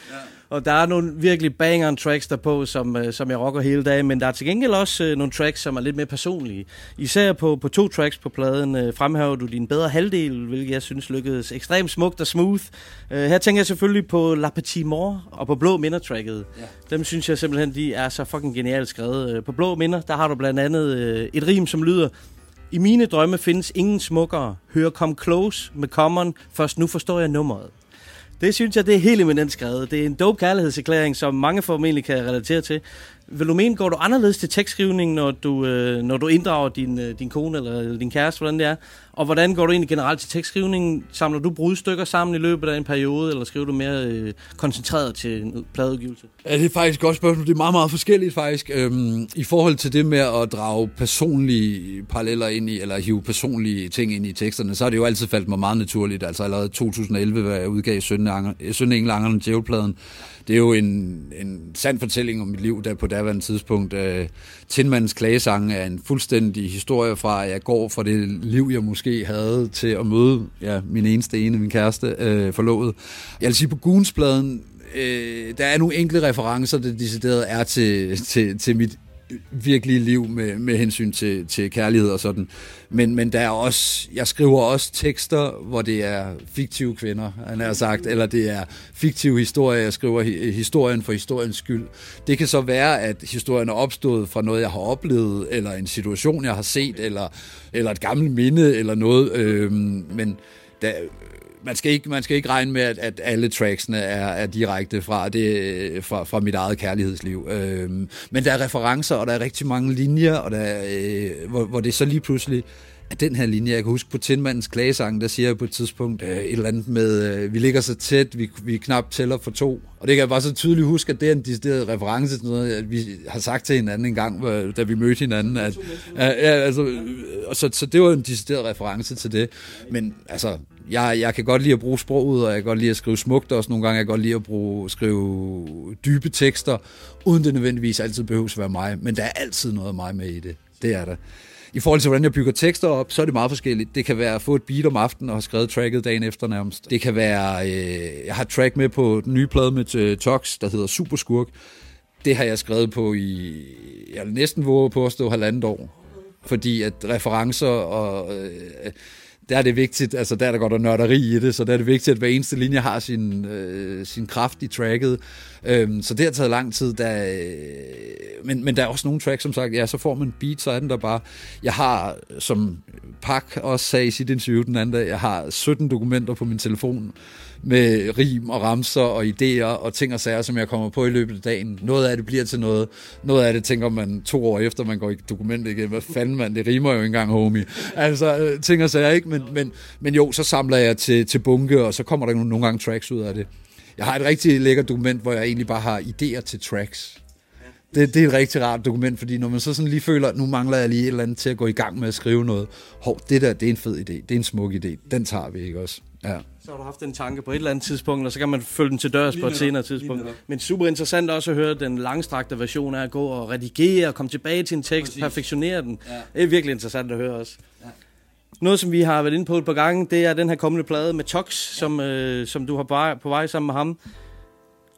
Og der er nogle virkelig banger tracks derpå, som, øh, som jeg rocker hele dagen, men der er til gengæld også øh, nogle tracks, som er lidt mere personlige. Især på, på to tracks på pladen øh, fremhæver du din bedre halvdel, hvilket jeg synes lykkedes ekstremt smukt og smooth. Øh, her tænker jeg selvfølgelig på La Petite Mort og på Blå Minder-tracket. Ja. Dem synes jeg simpelthen, de er så fucking genialt skrevet. Øh, på Blå Minder, der har du blandt andet øh, et rim, som lyder... I mine drømme findes ingen smukkere. Hør Come Close med Common. Først nu forstår jeg nummeret. Det synes jeg, det er helt eminent skrevet. Det er en dope kærlighedserklæring, som mange formentlig kan relatere til. Vil du mene, går du anderledes til tekstskrivning, når du, øh, når du inddrager din, øh, din kone eller din kæreste, hvordan det er? Og hvordan går du egentlig generelt til tekstskrivningen? Samler du brudstykker sammen i løbet af en periode, eller skriver du mere øh, koncentreret til en pladeudgivelse? Ja, det er faktisk et godt spørgsmål. Det er meget, meget forskelligt faktisk. Øhm, I forhold til det med at drage personlige paralleller ind i, eller hive personlige ting ind i teksterne, så har det jo altid faldt mig meget naturligt. Altså allerede 2011, hvor jeg udgav Sønne øh, Engel Angeren det er jo en, en sand fortælling om mit liv der på daværende tidspunkt. Øh, Tindmandens klagesang er en fuldstændig historie fra, at jeg går fra det liv, jeg måske havde til at møde ja, min eneste ene, min kæreste, øh, forlovet. Jeg vil sige, på Goonspladen, øh, der er nogle enkle referencer, der decideret er til, til, til mit virkelige liv med, med hensyn til, til kærlighed og sådan. Men, men der er også, jeg skriver også tekster, hvor det er fiktive kvinder, han har sagt, eller det er fiktive historier, jeg skriver historien for historiens skyld. Det kan så være, at historien er opstået fra noget, jeg har oplevet, eller en situation, jeg har set, eller, eller et gammelt minde, eller noget. Øh, men der, man skal ikke, man skal ikke regne med, at, at alle tracksene er, er direkte fra, det, fra, fra mit eget kærlighedsliv. Øhm, men der er referencer, og der er rigtig mange linjer, og der er, øh, hvor, hvor det så lige pludselig at den her linje, jeg kan huske på Tindmandens klagesang, der siger jeg på et tidspunkt øh, et eller andet med, øh, vi ligger så tæt, vi, vi knap tæller for to. Og det kan jeg bare så tydeligt huske, at det er en decideret reference til noget, at vi har sagt til hinanden en gang, da vi mødte hinanden. At, ja, altså, øh, så, så det var en decideret reference til det. Men altså, jeg, jeg kan godt lide at bruge sproget, og jeg kan godt lide at skrive smukt også nogle gange. Jeg kan godt lide at bruge, skrive dybe tekster, uden det nødvendigvis altid behøver at være mig. Men der er altid noget af mig med i det. Det er der. I forhold til, hvordan jeg bygger tekster op, så er det meget forskelligt. Det kan være at få et beat om aftenen og have skrevet tracket dagen efter nærmest. Det kan være, øh, jeg har et track med på den nye plade med øh, Tox, der hedder Superskurk. Det har jeg skrevet på i, jeg næsten våge på at stå halvandet år. Fordi at referencer og... Øh, der er det vigtigt, altså der er der godt og nørderi i det, så der er det vigtigt, at hver eneste linje har sin, øh, sin kraft i tracket. Øhm, så det har taget lang tid. Der, øh, men, men der er også nogle tracks, som sagt, ja, så får man beat, så er den der bare. Jeg har, som Pak også sagde i sit interview den anden dag, jeg har 17 dokumenter på min telefon med rim og ramser og idéer og ting og sager, som jeg kommer på i løbet af dagen. Noget af det bliver til noget. Noget af det tænker man to år efter, man går i dokumentet igen. Hvad fanden man, det rimer jo ikke engang, homie. Altså, øh, ting og sager, ikke? Men, men, men jo, så samler jeg til, til bunke, og så kommer der nogle gange tracks ud af det. Jeg har et rigtig lækkert dokument, hvor jeg egentlig bare har idéer til tracks. Det, det er et rigtig rart dokument, fordi når man så sådan lige føler, at nu mangler jeg lige et eller andet til at gå i gang med at skrive noget. Hov, det der, det er en fed idé. Det er en smuk idé. Den tager vi ikke også. Ja. Så har du haft en tanke på et eller andet tidspunkt, og så kan man følge den til dørs på et senere tidspunkt. Men super interessant også at høre den langstrakte version af at gå og redigere og komme tilbage til en tekst, Præcis. perfektionere den. Ja. Det er virkelig interessant at høre også. Ja. Noget, som vi har været inde på et par gange, det er den her kommende plade med Tox, ja. som, øh, som du har på vej, på vej sammen med ham.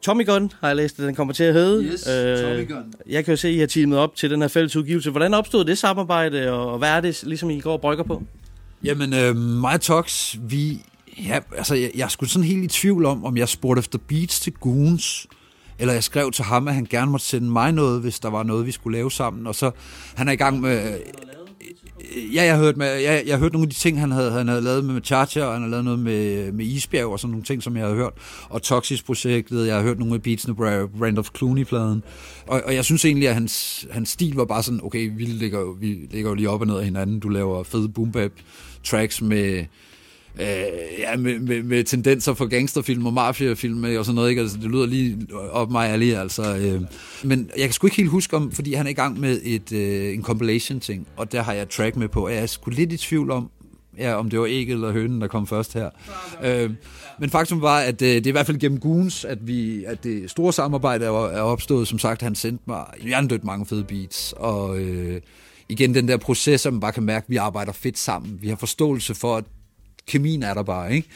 Tommy Gun har jeg læst, at den kommer til at hedde. Yes, Tommy Gun. Jeg kan jo se, at I har teamet op til den her fælles udgivelse. Hvordan opstod det samarbejde, og og hvad er det, ligesom I går og brygger på? Jamen, øh, mig og Tox, vi... Ja, altså, jeg, jeg sgu sådan helt i tvivl om, om jeg spurgte efter beats til Goons, eller jeg skrev til ham, at han gerne måtte sende mig noget, hvis der var noget, vi skulle lave sammen. Og så, han er i gang med... Ja, jeg har hørt, med, jeg, jeg har hørt nogle af de ting, han havde, han havde lavet med Chacha, og han har lavet noget med, med Isbjerg og sådan nogle ting, som jeg har hørt. Og Toxis-projektet, jeg har hørt nogle af beatsene på Randolph Clooney-pladen. Og, og jeg synes egentlig, at hans, hans stil var bare sådan, okay, vi ligger, vi ligger jo lige op og ned af hinanden. Du laver fede boom bap tracks med, øh, ja, med, med, med tendenser for gangsterfilm og mafiafilm og sådan noget. Ikke? Altså, det lyder lige op mig ærlig, altså. Øh. Men jeg kan sgu ikke helt huske om, fordi han er i gang med et, øh, en compilation-ting, og der har jeg track med på. og Jeg er sgu lidt i tvivl om, ja, om det var ægget eller hønen, der kom først her. Øh, men faktum var, at øh, det er i hvert fald gennem Goons, at, vi, at det store samarbejde er, er opstået. Som sagt, han sendte mig hjernedødt mange fede beats, og øh, igen den der proces, som man bare kan mærke, at vi arbejder fedt sammen. Vi har forståelse for, at kemien er der bare, ikke?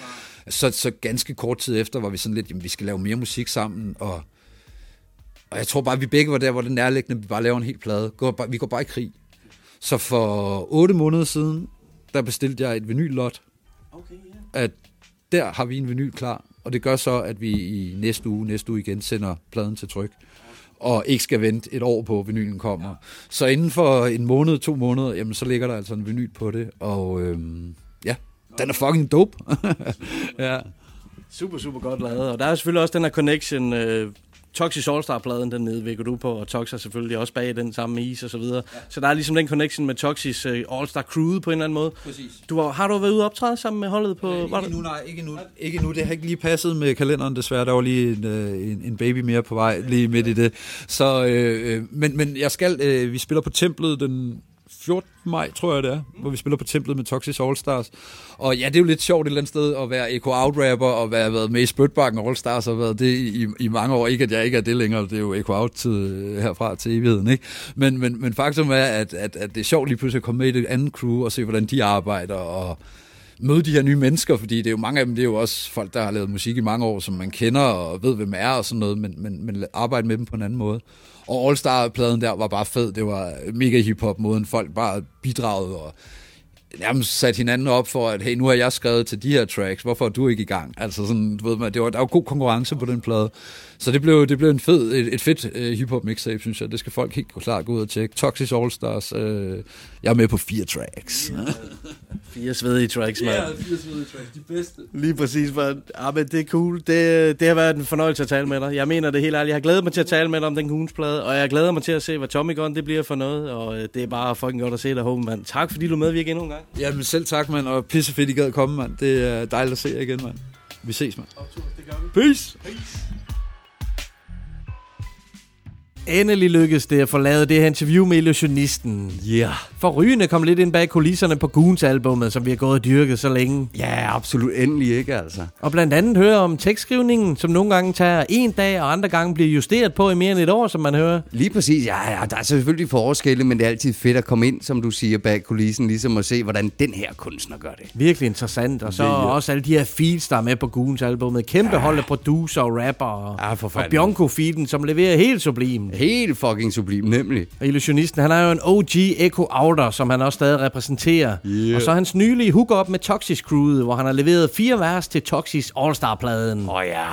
Så, så ganske kort tid efter var vi sådan lidt, jamen vi skal lave mere musik sammen, og, og jeg tror bare, at vi begge var der, hvor det nærliggende, vi bare laver en helt plade. Går bare, vi går bare i krig. Så for otte måneder siden, der bestilte jeg et vinyllot, Okay, at der har vi en vinyl klar, og det gør så, at vi i næste uge, næste uge igen sender pladen til tryk, og ikke skal vente et år på, at vinylen kommer. Ja. Så inden for en måned, to måneder, jamen så ligger der altså en vinyl på det, og øhm, ja, den er fucking dope. ja. Super, super godt lavet. Og der er selvfølgelig også den her connection. Øh, Toxis All-Star-pladen, den medvirker du på, og Tox er selvfølgelig også bag den samme is og så videre. Ja. Så der er ligesom den connection med Toxis øh, All-Star-crewet på en eller anden måde. Præcis. Du har, har du været ude og optræde sammen med holdet på... var Ikke nu, nej, ikke nu. Ikke nu, det har ikke lige passet med kalenderen desværre. Der var lige en, øh, en, en baby mere på vej lige midt i det. Så, øh, øh, men, men jeg skal, øh, vi spiller på Templet den 14. maj, tror jeg det er, hvor vi spiller på Templet med Toxic All Stars. Og ja, det er jo lidt sjovt et eller andet sted at være Echo Out rapper og være været med i Spytbakken All Stars og været det i, i mange år. Ikke at jeg ikke er det længere, det er jo Echo Out til, øh, herfra til evigheden, ikke? Men, men, men faktum er, at, at, at det er sjovt lige pludselig at komme med i et andet crew og se, hvordan de arbejder og møde de her nye mennesker, fordi det er jo mange af dem, det er jo også folk, der har lavet musik i mange år, som man kender og ved, hvem er og sådan noget, men, men, men arbejde med dem på en anden måde. Og All Star-pladen der var bare fed. Det var mega hip-hop måden. Folk bare bidragede og nærmest satte hinanden op for, at hey, nu har jeg skrevet til de her tracks, hvorfor er du ikke i gang? Altså sådan, du ved man, det var, der var god konkurrence på den plade. Så det blev, det blev en fed, et, et fedt uh, hip-hop mixtape, synes jeg. Det skal folk helt klart gå ud og tjekke. Toxis All Stars, uh, jeg er med på fire tracks. Yeah. Fire svedige tracks, mand. fire svedige tracks, de bedste. Lige præcis, man. Ja, men det er cool. Det, det har været en fornøjelse at tale med dig. Jeg mener det helt ærligt. Jeg har glædet mig til at tale med dig om den Goons-plade, og jeg glæder mig til at se, hvad Tommy Gun det bliver for noget, og øh, det er bare fucking godt at se dig, home, mand. Tak fordi du medvirker endnu en gang. Jamen selv tak, mand, og pisse fedt, I gad komme, mand. Det er dejligt at se jer igen, mand. Vi ses, mand. Peace! Endelig lykkedes det at få lavet det her interview med illusionisten. Ja. Yeah. For rygende kom lidt ind bag kulisserne på Goons-albummet, som vi har gået og dyrket så længe. Ja, absolut endelig ikke, altså. Og blandt andet høre om tekstskrivningen, som nogle gange tager en dag, og andre gange bliver justeret på i mere end et år, som man hører. Lige præcis, ja, ja, der er selvfølgelig forskelle, men det er altid fedt at komme ind, som du siger, bag kulissen, ligesom at se, hvordan den her kunstner gør det. Virkelig interessant. Og så Ja, også alle de her feeds, der er med på Goons-albummet. Kæmpe ja. hold af producer og rapper. Og, Ja, og fanden. Bionco-feeden, som leverer helt sublim. Helt fucking sublim, nemlig. Og illusionisten, han er jo en OG Echo Outer, som han også stadig repræsenterer. Yeah. Og så hans nylige hook-up med Toxis Crewet, hvor han har leveret fire vers til Toxis All-Star-pladen. Åh oh, ja.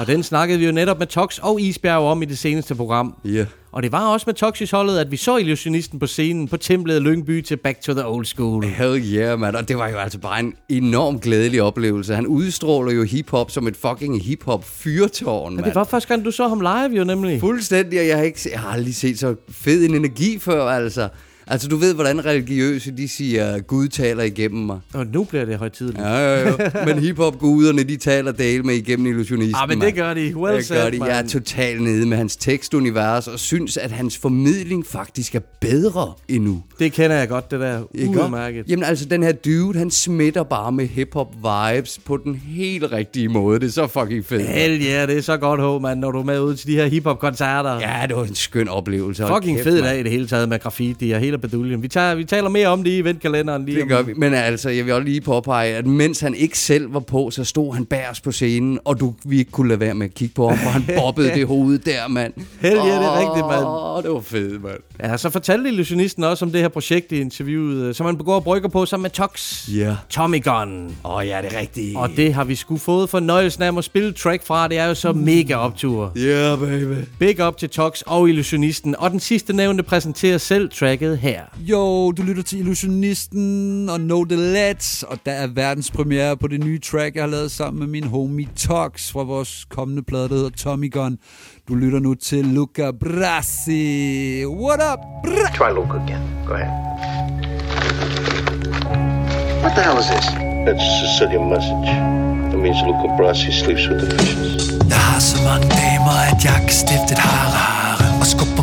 Og den snakkede vi jo netop med Tox og Isbjerg om i det seneste program. Ja. Og det var også med Toxis holdet, at vi så illusionisten på scenen på templet Lyngby til Back to the Old School. Hell yeah, mand. Og det var jo altså bare en enorm glædelig oplevelse. Han udstråler jo hiphop som et fucking hiphop fyrtårn, mand. det var første gang, du så ham live jo nemlig. Fuldstændig, og jeg har, ikke, jeg har aldrig set så fed en energi før, altså. Altså, du ved, hvordan religiøse, de siger, Gud taler igennem mig. Og nu bliver det højtidligt. Ja, ja, ja. Men hiphop-guderne, de taler del med igennem illusionisten. Ah, men det gør de. Well det said, gør de. Jeg er totalt nede med hans tekstunivers, og synes, at hans formidling faktisk er bedre endnu. Det kender jeg godt, det der. Udmærket. Jamen altså, den her dude, han smitter bare med hip-hop vibes på den helt rigtige måde. Det er så fucking fedt. Hell yeah, det er så godt håb, mand, når du er med ud til de her hiphop-koncerter. Ja, det var en skøn oplevelse. Fucking kæft, fed dag i det hele taget med graffiti og hele baduljen. Vi, tager, vi taler mere om det i eventkalenderen lige Det gør vi. Men altså, jeg vil også lige påpege, at mens han ikke selv var på, så stod han bærs på scenen, og du, vi ikke kunne lade være med at kigge på ham, for han bobbede det hoved der, mand. Hell yeah, det er rigtigt, mand. Åh, det var fedt, mand. Ja, så fortalte illusionisten også om det her projekt i interviewet, øh, som han begår og brygger på sammen med Tox. Ja. Tommy Gun. Åh oh, ja, det er rigtigt. Og det har vi sgu fået fornøjelsen af at spille track fra. Det er jo så mega optur. Yeah, baby. Big up til Tox og illusionisten. Og den sidste nævnte præsenterer selv tracket her. Jo, du lytter til Illusionisten og No The Let, og der er verdens premiere på det nye track, jeg har lavet sammen med min homie Tox fra vores kommende plade, der hedder Tommy Gun. Du lytter nu til Luca Brasi. What up? Bra- Try Luke again. Go ahead. What the hell is this? That's a Sicilian message. It means Luca Brasi sleeps with the fishes. Jeg har så mange damer, at jeg kan stifte et harem Og skubber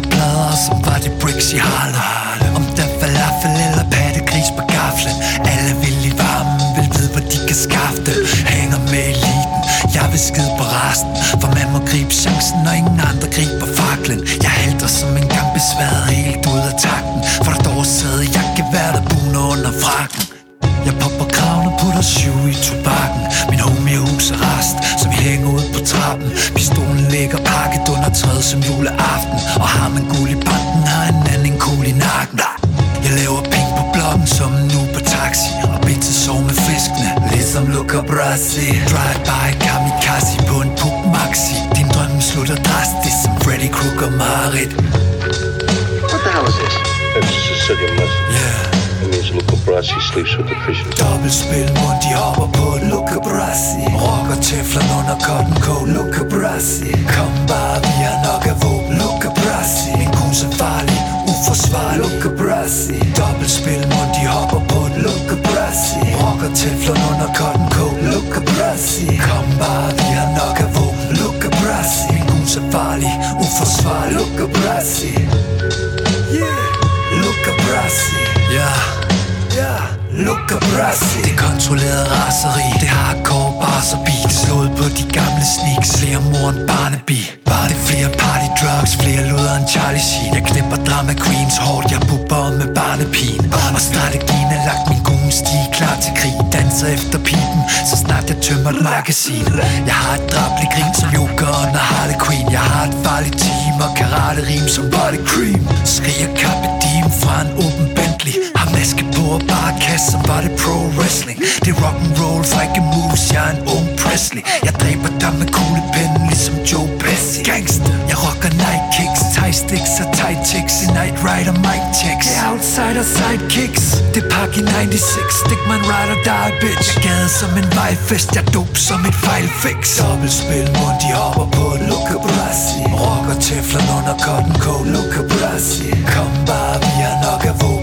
plader, som var det bricks i Harlem. Om der falafel eller pattegris på gaflen. Alle vil i varmen, vil vide, hvor de kan skaffe det. Hænger med eliten, jeg vil skide på resten. For man må gribe chancen, når ingen andre griber faklen. Jeg halter som en gang besværet helt ud af takten. For der dog sad jeg kan være der buner under frakken. Jeg popper kravene, putter syv i tobakken. Min homie huser rest, så vi hænger ud på trappen. Pistolen ligger pakket under træet som juleaften Og har man guld i banden, har en anden en kugle i nakken Jeg laver penge på blokken som en Uber taxi Og bitch sov med fiskene, ligesom Luca Brasi Drive-by kamikaze på en pup maxi Din drøm slutter drastisk som Freddy Krueger Marit What the hell is this? A Sicilian message. Yeah. It means Luca Brasi sleeps with the fishes. Dobbeltspil, mund de hopper på Luca Brasi Rocker teflon under cotton coat, Luca Brasi Kom bare, vi har nok af våben, Luca Brasi Min kus er farlig, uforsvarlig, Luca Brasi Dobbeltspil, mund de hopper på Luca Brasi Rocker teflon under cotton coat, Luca Brasi Kom bare, vi har nok af våben, Luca Brasi Min kus er farlig, uforsvarlig, Luca Brasi Yeah, Luca Brasi Ja, Ja, Luca Brasi Det kontrollerede raseri. Det hardcore bars og beat Slået på de gamle sneaks. Flere mor end Barnaby. Var det flere party drugs? Flere luder end Charlie Sheen. Jeg knipper drama queens hårdt. Jeg bubber med barnepin Og strategien er lagt min gode sti Klar til krig. Danser efter pipen Så snart jeg tømmer et magasin. Jeg har et drabelig grin som Joker og Harley Queen Jeg har et farligt team Og karate rim som body cream. Skriger kappe fra en åben store på og var det pro wrestling. Det er rock and roll, frække moves Jeg er en ung Presley. Jeg dræber dig med kuglepinden Ligesom Joe Pesci. Gangster. Jeg rocker night kicks tie sticks og tight chicks. I night rider mic checks Det er outsider sidekicks. Det er pakke i 96 stick man rider, or die bitch. Jeg gader som en vejfest Jeg dop som et fejlfix. Dobbelspil, mund de hopper på et Luca Brasi Rocker teflon under cotton coat Luca Brasi Kom bare, vi har nok af vores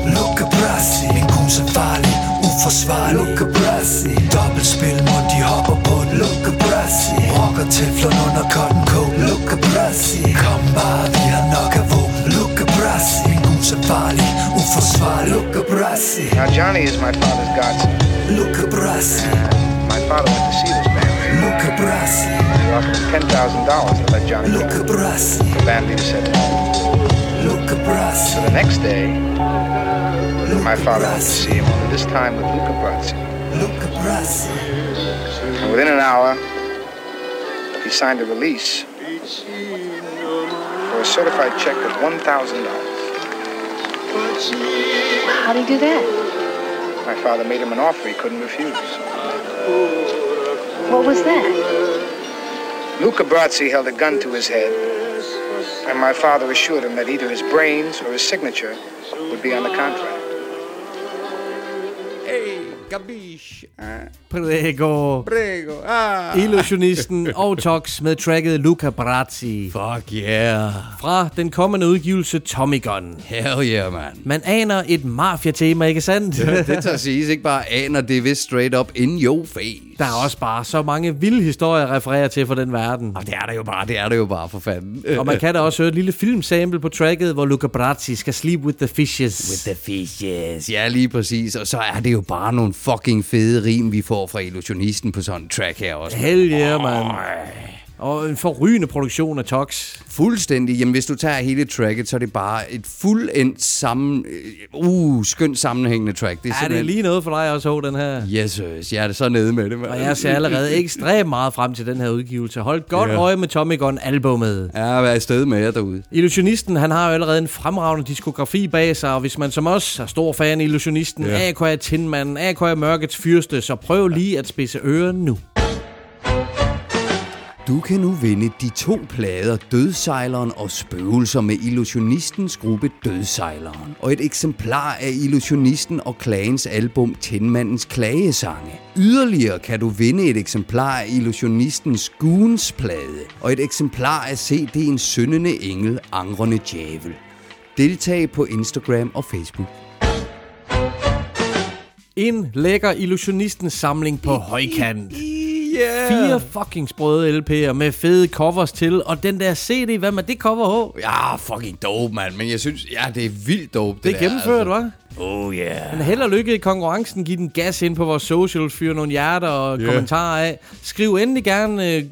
Luca Min kus er farlig, uforsvarlig Luca Brasi Dobbeltspil, mund de hopper på et Luca Brasi Rocker teflon under cotton coat Luca Brasi Kom bare, vi har nok af våben Luca Brasi Min kus er farlig, uforsvarlig Luca Brasi Now, Johnny is my father's godson. Luca Brasi My father went to see this band. Luca Brasi He offered $10,000 to let Johnny go. Luca Brasi The band leader said no. Luca Brasi So the next day, my father went to see him, only this time with Luca Brazzi. Luca Brasi And within an hour, he signed a release for a certified check of $1,000. How'd he do that? My father made him an offer he couldn't refuse. What was that? Luca Brazzi held a gun to his head, and my father assured him that either his brains or his signature would be on the contract. Gabish. Ah. Prego. Prego. Ah. Illusionisten og Tox med tracket Luca Brazzi. Fuck yeah. Fra den kommende udgivelse Tommy Gun. Hell yeah, man. Man aner et mafia-tema, ikke sandt? det, det tager siges ikke bare aner, det er vist straight up in your face. Der er også bare så mange vilde historier at referere til fra den verden. Og det er der jo bare, det er der jo bare for fanden. Og man kan da også høre et lille filmsample på tracket, hvor Luca Brazzi skal sleep with the fishes. With the fishes. Ja, lige præcis. Og så er det jo bare nogle fucking fede rim, vi får fra illusionisten på sådan en track her også. Hell yeah, man. Og en forrygende produktion af Tox. Fuldstændig. Jamen, hvis du tager hele tracket, så er det bare et fuldendt sammen... Uh, skønt sammenhængende track. Det er, er det lige noget for dig også, den her? Yes, yes, jeg er det så nede med det. Man. Og jeg ser allerede ekstremt meget frem til den her udgivelse. Hold godt yeah. øje med Tommy Gun albumet. Ja, vær afsted med jer derude. Illusionisten, han har jo allerede en fremragende diskografi bag sig, og hvis man som os er stor fan af Illusionisten, yeah. AKA Tinmanden, AKA Mørkets Fyrste, så prøv lige at spidse øren nu. Du kan nu vinde de to plader Dødsejleren og Spøgelser med illusionistens gruppe Dødsejleren, og et eksemplar af illusionisten og Klagens album Tændmandens Klagesange. Yderligere kan du vinde et eksemplar af illusionistens Goons plade, og et eksemplar af CD'en Syndende Engel, Angrende Djævel. Deltag på Instagram og Facebook. En lækker illusionistens samling på højkant. Yeah. Fire fucking sprøde LP'er med fede covers til, og den der CD, hvad med det cover H? Ja, fucking dope, mand. Men jeg synes, ja, det er vildt dope, det, det er gennemført, der, altså. hva'? Oh yeah. Men held og lykke i konkurrencen. Giv den gas ind på vores socials, fyr nogle hjerter og yeah. kommentarer af. Skriv endelig gerne øh,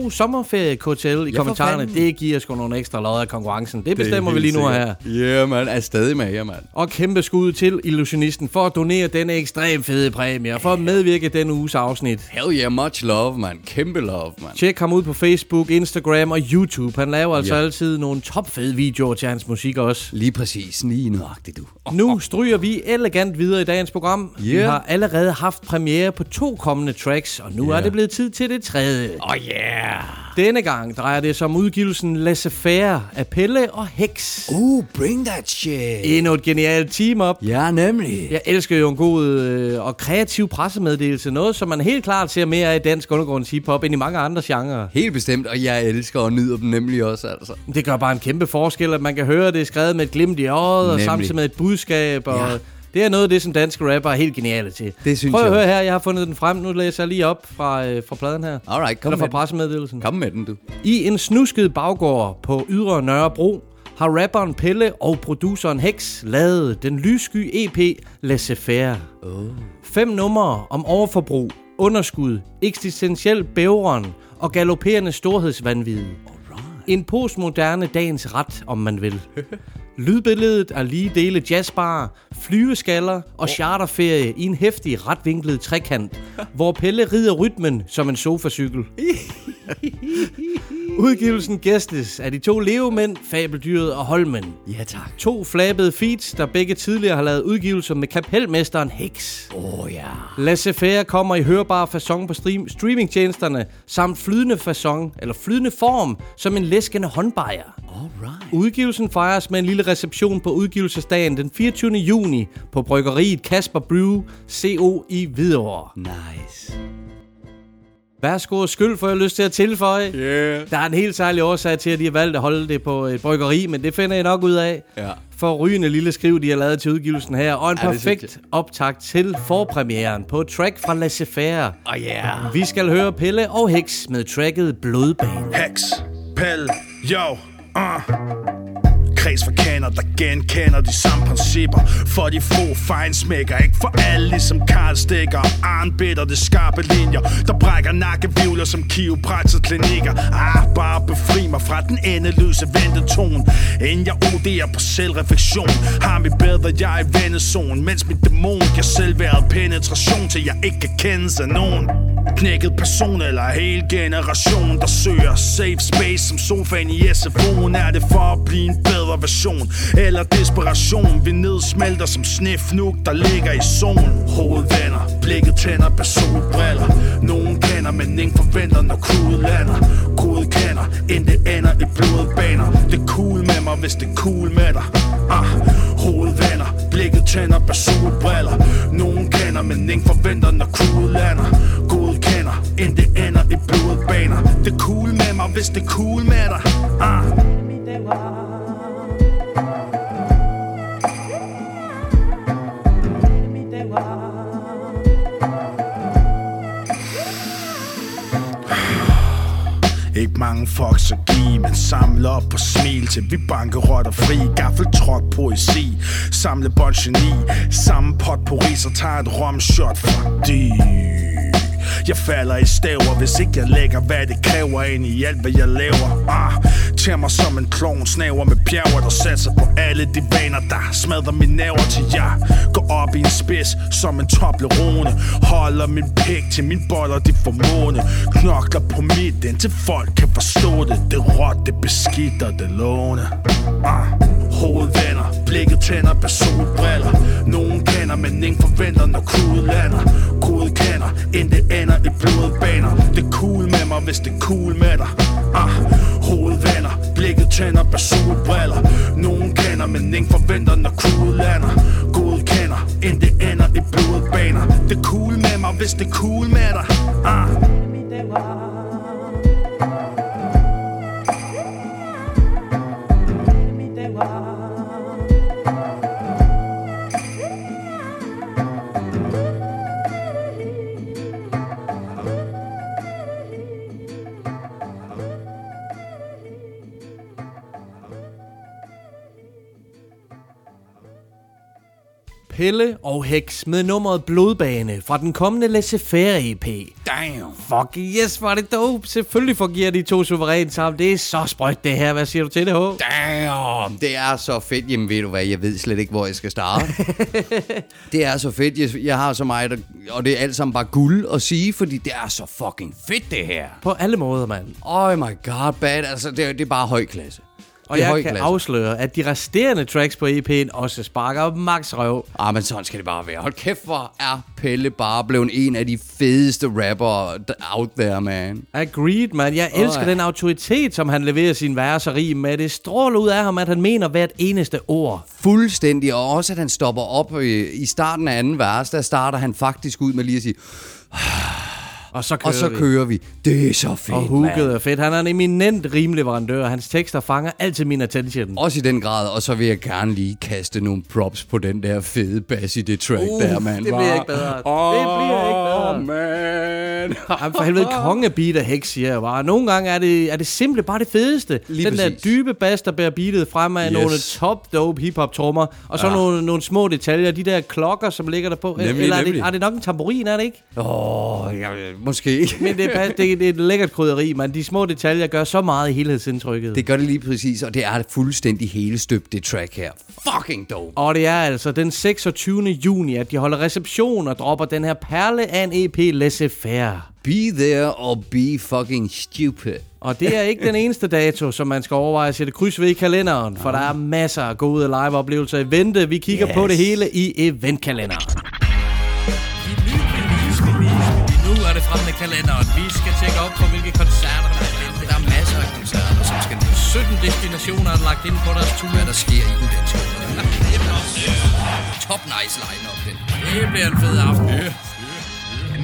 god sommerferie, KTL, i Ja, kommentarerne. Det giver sgu nogle ekstra lod af konkurrencen. Det bestemmer vi lige nu her. Ja, yeah, man. Er stadig med jer, mand. Og kæmpe skud til Illusionisten for at donere denne ekstremt fede præmie, og for at medvirke i denne uges afsnit. Hell yeah, much love, man. Kæmpe love, man. Tjek ham ud på Facebook, Instagram og YouTube. Han laver altså Ja. altid nogle topfede videoer til hans musik også. Lige præcis. Lige nøjagtigt, du. Nu stryger vi elegant videre i dagens program. Vi Yeah. har allerede haft premiere på to kommende tracks, og nu yeah. er Yeah. det blevet tid til det tredje. Oh yeah. Denne gang drejer det sig om udgivelsen Laissez-faire af Pelle og Hex. Uh, bring that shit. Endnu et genialt team-up. Ja, nemlig. Jeg elsker jo en god øh, og kreativ pressemeddelelse. Noget, som man helt klart ser mere af i dansk undergrunds hiphop end i mange andre genrer. Helt bestemt, og jeg elsker og nyder dem nemlig også, altså. Det gør bare en kæmpe forskel, at man kan høre det er skrevet med et glimt i øjet, og Nemlig. samtidig med et budskab. Og Ja. Det er noget af det, som danske rapper er helt geniale til. Det synes Prøv at jeg høre her, jeg har fundet den frem. Nu læser jeg lige op fra, øh, fra pladen her. Alright, kom Eller fra med pressemeddelelsen. Kom med den, du. I en snusket baggård på Ydre Nørrebro har rapperen Pelle og produceren Hex lavet den lyssky EP Laissez-faire. Oh. Fem numre om overforbrug, underskud, eksistentiel bævren og galopperende storhedsvanvid. En postmoderne dagens ret, om man vil. Lydbilledet er lige dele jazzbar, flyveskaller og charterferie i en hæftig retvinklet trekant, hvor Pelle rider rytmen som en sofacykel. Udgivelsen gæstes af de to levemænd, Fabeldyret og Holmen. Ja, tak. To flabede feats, der begge tidligere har lavet udgivelser med kapelmesteren Hex. Åh, oh, ja. Laissez-faire kommer i hørbar façon på stream, streamingtjenesterne, samt flydende façon, eller flydende form, som en læskende håndbejer. Alright. Udgivelsen fejres med en lille reception på udgivelsesdagen den 24. juni på bryggeriet Kasper Brew CO i Hvidovre. Nice. Værsgo og skyld, får jeg lyst til at tilføje. Yeah. Der er en helt særlig årsag til, at de har valgt at holde det på et bryggeri, men det finder jeg nok ud af. Ja. For rygende lille skriv, de har lavet til udgivelsen her, og en Ja, perfekt optakt til forpremieren på track fra Laissez-faire. Oh, yeah. Vi skal høre Pelle og Hex med tracket Blodbane. Hex, Pelle, yo, uh. Kreds for kaner, der genkender de samme principper. For de få fejnsmækker, ikke for alle Ligesom Karl Stikker og Arnbitter Det skarpe linjer, der brækker nakkevivler Som kiropraktorklinikker Ah, bare befri mig fra den endeløse ventetone. Inden jeg OD'er på selvreflektion Har mit bedre jeg i vendezonen. Mens mit dæmon giver selvværd penetration Til jeg ikke kan kendes af nogen. Knækket person eller hel generation Der søger safe space som sofaen i SFO'en Er det for at blive en bedre observation Eller desperation. Vi nedsmelter som snefnug, der ligger i zone Hovedvenner, blikket tænder på solbriller Nogen kender, men ingen forventer når crewet lander. Crewet kender, inden det ender i blodbaner. Det er cool med mig, hvis det er cool med dig. Ah, Hovedvenner, blikket tænder bag solbriller Nogen kender, men ingen forventer, når crewet lander. Gud kender, inden det ender i blodbaner. Det er cool med mig, hvis det er cool med dig. Ah. Ikke mange fucks at give, men samle op på smil Til vi bankerotter fri, gaffeltråd poesi Samle bånd geni, samme pot på ris og tager et romshot Fordi jeg falder i staver, hvis ikke jeg lægger, hvad det kræver ind i alt, hvad jeg laver. Ah, Tag mig som en klon, snaver med bjerger, der satser på alle de vaner, der smadrer min nerver til jeg Går op i en spids, som en toblerone Holder min pæk til min boller, de får måne Knokler på midten, til folk kan forstå det. Det råt, det beskidt og det låne. Ah, Hovedvenner, blikket tænder på solbriller. Nogen kender, men ingen forventer, når crewet lander. Gud kender, inden det ender i blodbaner Det er cool med mig, hvis det er cool med dig. Ah, Hovedvenner, blikket tænder på solbriller. Nogen kender, men ingen forventer, når crewet lander. Gud kender, inden det ender i blodbaner Det er cool med mig, hvis det er cool med dig. Ah. Pelle og Hex med nummeret Blodbane fra den kommende Laissez-faire EP. Damn. Fuck yes, er det dope. Selvfølgelig fungerer de to suverænt sammen. Det er så sprøjt det her. Hvad siger du til det, H? Damn, det er så fedt. Jamen ved du hvad, jeg ved slet ikke, hvor jeg skal starte. det er så fedt. Jeg, jeg har så meget, og det er alt sammen bare guld at sige, fordi det er så fucking fedt, det her. På alle måder, mand. Oh my god, bad. Altså, det, er- det er bare høj klasse. Og jeg kan klasse. afsløre, at de resterende tracks på EP'en også sparker max røv. Ah, men sådan skal det bare være. Hold kæft, hvor er Pelle bare blevet en af de fedeste rapper out there, man. Agreed, man. Jeg elsker Åh, den autoritet, som han leverer sin vers og rim med. Det stråler ud af ham, at han mener hvert eneste ord. Fuldstændig, og også at han stopper op øh, i starten af anden vers, der starter han faktisk ud med lige at sige, Og så kører og så vi. kører vi. Det er så fedt, Og hooket er fedt. Han er en eminent rimleverandør. Hans tekster fanger altid min attention. Også i den grad, og så vil jeg gerne lige kaste nogle props på den der fede bass i det track Uh, der, mand. det bliver ikke bedre. Det bliver ikke bedre. man. Jamen for helvede, kongebeat af Hex, siger jeg bare. Nogle gange er det, er det simple bare det fedeste. Lige den der præcis. dybe bass, der bærer beatet frem af Yes. nogle top dope hiphop trommer og så Ja. nogle, nogle små detaljer. De der klokker, som ligger der på. Nemlig, Eller er det, nemlig. er det nok en tamburin, er det ikke? Åh, oh, måske. Men det er, det, det er et lækkert krydderi, man. De små detaljer gør så meget i helhedsindtrykket. Det gør det lige præcis, og det er fuldstændig hele støbt, det track her. Fucking dope. Og det er altså den 26. juni, at de holder reception og dropper den her perle af en EP Laissez-faire. Be there or be fucking stupid. Og det er ikke den eneste dato, som man skal overveje at sætte kryds ved i kalenderen, for der er masser af gode live-oplevelser i vente. Vi kigger yes. på det hele i eventkalenderen. Kalenderen. Vi skal tjekke op på, hvilke koncerter der er vente. Der er masser af koncerter, som skal 17 destinationer er lagt ind på deres tur. Hvad der sker i den danske Top nice line-up, den. Det bliver en fed aften.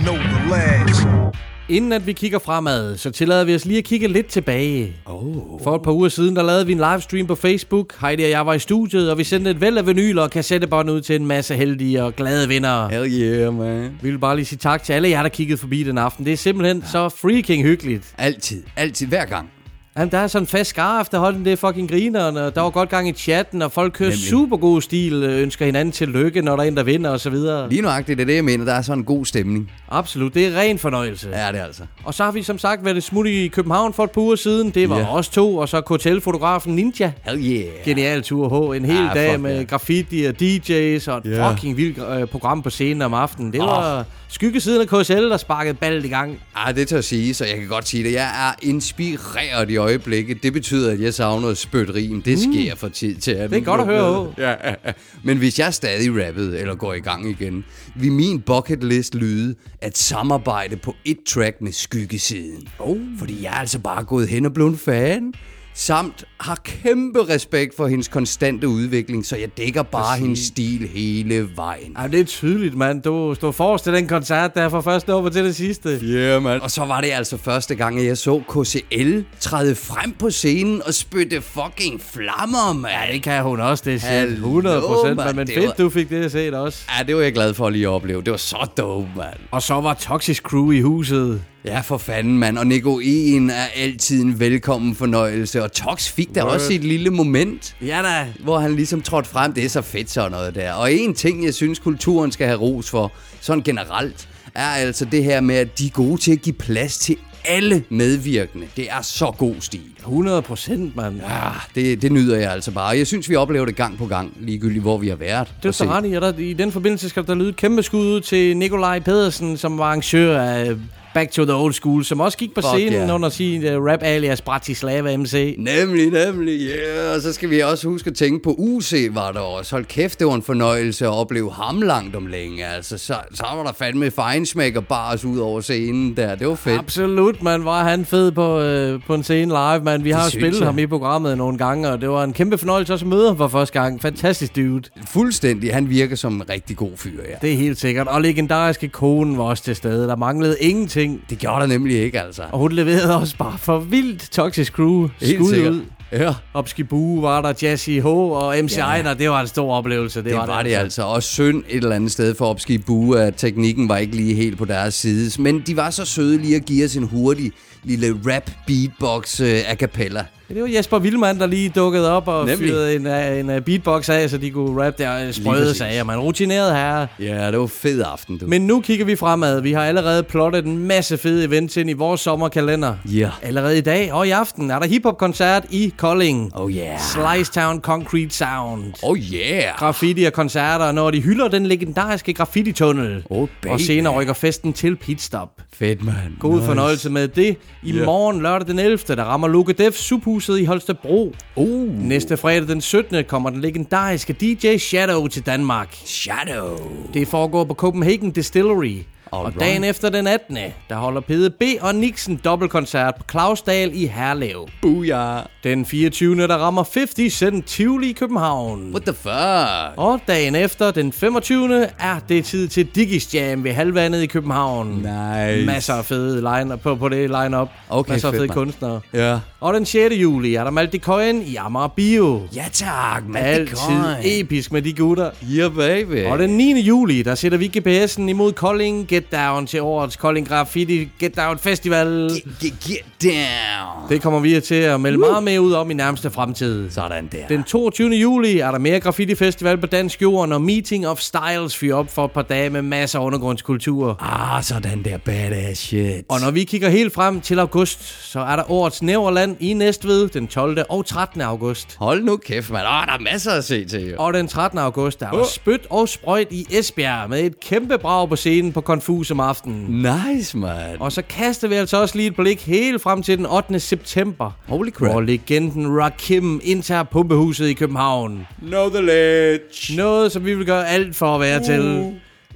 No the Inden at vi kigger fremad, så tillader vi os lige at kigge lidt tilbage. Oh. For et par uger siden, der lavede vi en livestream på Facebook. Heidi og jeg var i studiet, og vi sendte et væld af vinyler og kassettebånd ud til en masse heldige og glade vinder. Hell yeah, man. Vi vil bare lige sige tak til alle jer, der kiggede forbi den aften. Det er simpelthen så freaking hyggeligt. Altid, altid, hver gang. Jamen, der er sådan en fast skar efterhånden, det er fucking grineren, og der var godt gang i chatten, og folk kører Nemlig. super god stil, øh, ønsker hinanden tillykke, når der er en, der vinder, og så videre. Lige nøjagtigt, det er det, jeg mener. Der er sådan en god stemning. Absolut, det er ren fornøjelse. Ja, det er altså. Og så har vi som sagt været smut i København for et par uger siden. Det var yeah. os to, og så KTL-fotografen Ninja. Hell yeah. Genial tur H. En hel Ja, dag med ja. graffiti og DJ's og et Ja. fucking vildt øh, program på scenen om aftenen. Det Åh. var skyggesiden af KSL, der sparkede ballet i gang. Ej, det tør at sige, så jeg kan godt sige det. Jeg er inspireret i øjeblikket. Det betyder, at jeg savner spytterim. Det sker fra tid til anden. Mm. Det er godt at høre. Ja, ja, ja. Men hvis jeg stadig rappede, eller går i gang igen, vil min bucket list lyde at samarbejde på et track med skyggesiden. Oh. Fordi jeg er altså bare gået hen og blevet fan. Samt har kæmpe respekt for hendes konstante udvikling, så jeg dækker bare Præcis. hendes stil hele vejen. Ja, det er tydeligt, mand. Du stod forrest til den koncert der fra første år til det sidste. Yeah, man. Og så var det altså første gang, at jeg så KCL træde frem på scenen og spytte fucking flammer, mand. Ja, det kan hun også, det er Hallo, 100 procent. mand. Men Det fedt, var- du fik det at se det også. Ja, det var jeg glad for at lige opleve. Det var så dope, mand. Og så var Toxic Crew i huset. Ja, for fanden, mand. Og Nico En er altid en velkommen fornøjelse. Og Tox fik da Word. også et lille moment. Ja da. Hvor han ligesom trådte frem. Det er så fedt sådan noget der. Og en ting, jeg synes, kulturen skal have ros for, sådan generelt, er altså det her med, at de er gode til at give plads til alle medvirkende. Det er så god stil. 100 procent, mand. Ja, det, det nyder jeg altså bare. Jeg synes, vi oplever det gang på gang, ligegyldigt hvor vi har været. Det er så ret i, i den forbindelse skal der lyde et kæmpe skud ud til Nikolaj Pedersen, som var arrangør af Back to the Old School, som også gik på Fuck scenen yeah. under sin uh, rap alias Bratislava MC. Nemlig, nemlig, ja. Yeah. Og så skal vi også huske at tænke på UC var der også. Hold kæft, det var en fornøjelse at opleve ham langt om længe. Altså, så, så var der fandme fejnsmæk og bars ud over scenen der. Det var fedt. Absolut, man. Var han fed på, øh, på en scene live, man. Vi har jo spillet jeg. ham i programmet nogle gange, og det var en kæmpe fornøjelse også at møde ham for første gang. Fantastisk dude. Fuldstændig. Han virker som en rigtig god fyr, ja. Det er helt sikkert. Og legendariske konen var også til stede. Der manglede ingenting. Det gjorde der nemlig ikke, altså. Og hun leverede også bare for vildt Toxic Crew. Helt Skud sikkert. ud. Ja. Opskibu var der, Jesse H. og MC Ja. Ejner. Det var en stor oplevelse. Det, Det var, var det altså. Og synd et eller andet sted for Opski Bue, at teknikken var ikke lige helt på deres side. Men de var så søde lige at give os en hurtig lille rap beatbox uh, a cappella. Ja, Det var Jesper Vildmand, der lige dukkede op og Nemlig. fyrede en, uh, en uh, beatbox af, så de kunne rappe der sprøde præcis. sager. Man rutineret her. Ja, det var fed aften, du. Men nu kigger vi fremad. Vi har allerede plottet en masse fede events ind i vores sommerkalender. Ja. Allerede i dag og i aften er der hiphop-koncert i Kolding. Oh yeah. Slice Town Concrete Sound. Oh yeah. Graffiti og koncerter, når de hylder den legendariske graffiti-tunnel. Oh, baby. og senere rykker festen til pitstop. Fedt, man. God nice. fornøjelse med det. I yeah. morgen lørdag den 11. der rammer Luke Def subhuset i Holstebro. Uh. Næste fredag den 17. kommer den legendariske DJ Shadow til Danmark. Shadow. Det foregår på Copenhagen Distillery. Og Alright. dagen efter den 18. der holder PDB og Nixon dobbeltkoncert på Clausdal i Herlev. Booyah. Den 24. der rammer 50 Cent Tivoli i København. What the fuck? Og dagen efter, den 25. er det tid til Diggis Jam ved Halvandet i København. Nice. Masser af fede line på, på det line-up. Okay, Masser af fede mand. kunstnere. Ja. Og den 6. juli er der Malte Cohen i Amager Bio. Ja tak, Malte Altid Coyne. episk med de gutter. Yeah, baby. Og den 9. juli, der sætter vi GPS'en imod Kolding Get Down til årets Kolding Graffiti Get Down Festival. Get, get down. Det kommer vi til at melde meget mere ud om i nærmeste fremtid. Sådan der. Den 22. juli er der mere graffiti festival på Dansk Jord, når Meeting of Styles fyrer op for et par dage med masser af undergrundskultur. Ah, sådan der badass shit. Og når vi kigger helt frem til august, så er der årets Næverland i Næstved den 12. og 13. august. Hold nu kæft, mand. Åh, der er masser at se til, jo. Og den 13. august der er der spyt og sprøjt i Esbjerg med et kæmpe brag på scenen på Confus om aftenen. Nice, man. Og så kaster vi altså også lige et blik helt frem til den 8. september. Holy crap. Hvor legenden Rakim indtager pumpehuset i København. Know the ledge. Noget, som vi vil gøre alt for at være til.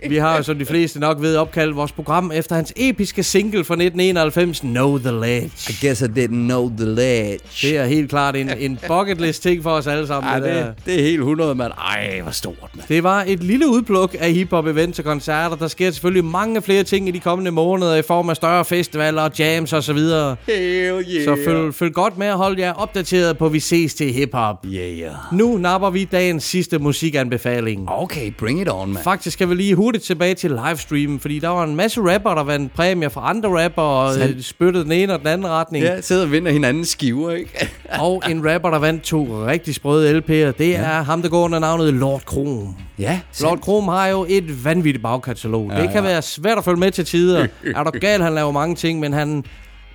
Vi har jo, som de fleste nok ved, opkaldt vores program efter hans episke single fra 1991, Know the Ledge. I guess I didn't know the ledge. Det er helt klart en, en bucket list ting for os alle sammen. Ej, det, det, det er helt 100, mand. Ej, hvor stort, mand. det var et lille udpluk af hiphop events og koncerter. Der sker selvfølgelig mange flere ting i de kommende måneder i form af større festivaler og jams osv. Hell yeah. Så følg, følg godt med og hold jer opdateret på Vi ses til hiphop. Yeah, yeah. Nu napper vi dagens sidste musikanbefaling. Okay, bring it on, man. Faktisk skal vi lige hurtigt tilbage til livestreamen, fordi der var en masse rapper, der vandt præmier fra andre rapper og Sandt. øh, spyttede den ene og den anden retning. Ja, sidder og vinder hinandens skiver, ikke? Og en rapper, der vandt to rigtig sprøde LP'er, det ja. er ham, der går under navnet Lord Krom. ja, Lord Krom har jo et vanvittigt bagkatalog. Ja, det kan ja. være svært at følge med til tider. er du gal, han laver mange ting, men han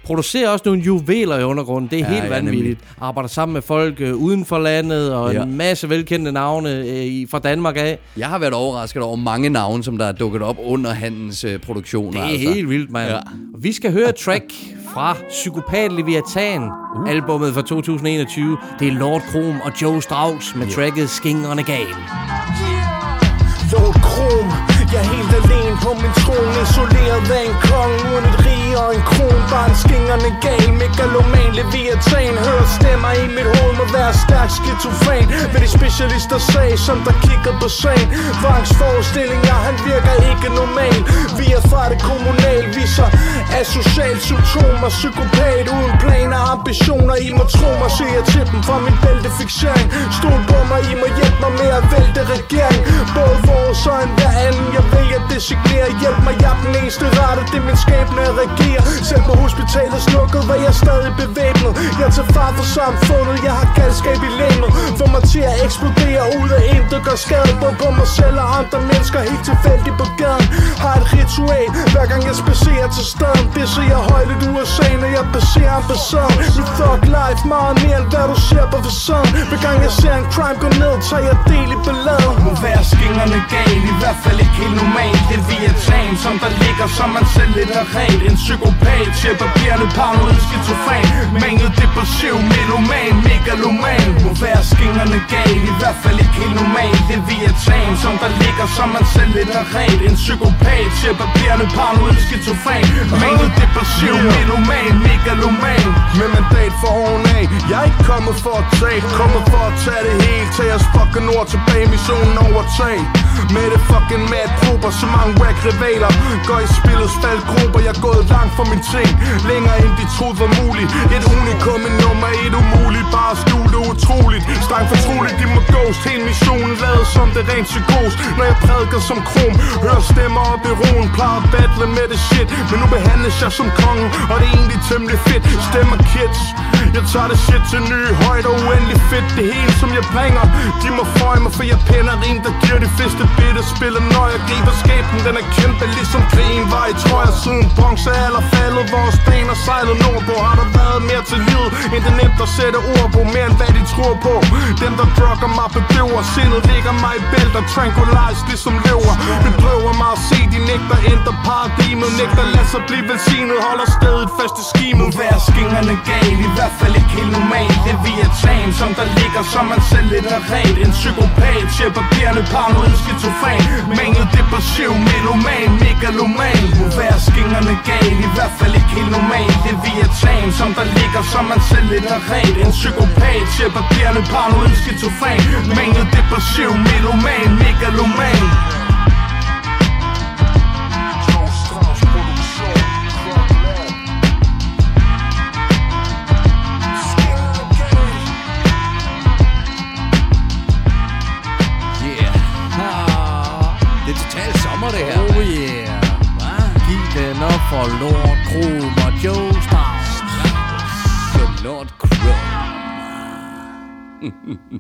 producerer også nogle juveler i undergrunden. Det er Ja, ja, helt ja, vanvittigt. nemlig. Arbejder sammen med folk øh, uden for landet, og Ja. ja. en masse velkendte navne øh, i- fra Danmark af. Jeg har været overrasket over mange navne, som der er dukket op under hans øh, produktioner. Det er altså. helt vildt, mand. Ja. Ja. Vi skal høre et track fra Psykopat Leviathan, uh. albumet fra 2021. Det er Lord Krom og Joe Strauss med tracket Sking on a Game. Lord Krom, jeg er helt alene på min trone Isoleret af en kong Uden et rige og en kron. Bare en skingerne gal Megaloman leviathan. træ er stærkt skizofren Ved de specialister sag Som der kigger på sagen. Vangs forestillinger Han virker ikke normal. Vi er fra det kommunal Viser asocial symptomer Psykopat. Uden planer og ambitioner I må tro mig Se jeg til dem fra min bæltefixering Stol på mig I må hjælpe mig med at vælte regering. Både vores og en hver anden Jeg vælger at designere Hjælp mig, jeg er den eneste rette Det er min skæbne at regere Selv på hospitalet slukket Var jeg stadig bevæbnet. Jeg tager far for samfundet Jeg har galt galskab i længden Får mig til at eksplodere Ud af intet gør skade Både på mig selv og andre mennesker Helt tilfældigt på gaden. Har et ritual Hver gang jeg spacerer til staden. Det ser jeg højt i USA Når jeg passerer ambassaden Mit thug life Meget mere end hvad du ser på facaden. Hver gang jeg ser en crime gå ned Tager jeg del i balladen. Må være skingerne gal I hvert fald ikke helt normalt. Det er tan Som der ligger som man selv lidt er rent En psykopat Til papirerne paranoid skizofren. Mængdet depressiv Meloman Megaloman. Må være skingerne gal I hvert fald ikke helt normalt. Det er via tan Som der ligger som man selv lidt er ret En psykopat Til papirerne paranoid skizofren. Mængdet depressiv Meloman Megaloman. Med mandat for oven af Jeg er ikke kommet for at tage. Kommet for at tage det hele Tag jeres fucking ord tilbage. Missionen overtag Med det fucking mad grupper Så mange whack rivaler. Går i spillets faldgrupper Jeg er gået langt for min ting. Længere end de troede var muligt. Et unikum, en nummer et umuligt. Bare skjule det utroligt. Stang fortroligt, de må ghost Hele missionen lavet som det rent psykos. Når jeg prædiker som krom Hører stemmer op i roen Plejer at battle med det shit. Men nu behandles jeg som kongen Og det er egentlig temmelig fedt. Stemmer kids Jeg tager det shit til nye højder Uendelig fedt. Det hele som jeg bringer De må føje mig for jeg pænder rim Der giver de fleste bitte Spiller når jeg griber skæbnen Den er kæmpe ligesom krigen var i Tror jeg siden bronzealder faldet Vores baner sejlet nordpå. Har der været mere til livet End det nemt at sætte ord på? Mere end hvad de tror på. Dem der drukker mig bedøver. Sindet ligger mig i bælter Tranquilize det som lever Bedrøver mig at se De nægter ændre paradigmet. Nægter lade sig blive velsignet. Holder stedet fast i skimet. Hver skingerne gal I hvert fald ikke helt normalt. Det vi er tan Som der ligger som man selv lidt er ret En psykopat Til papirerne paranoid skizofan Mængdet depressiv Meloman Megaloman. Hver skingerne gal I hvert fald ikke helt normalt. Det vi er tan Som der ligger som man selv lidt er ret En psykopat til papirerne paranoid skizofren Mængdet depressiv Meloman Megaloman Yeah. Det er totalt sommer, det her. Oh yeah. Giv den op for Lord Krom og Joe Strauss. Lord.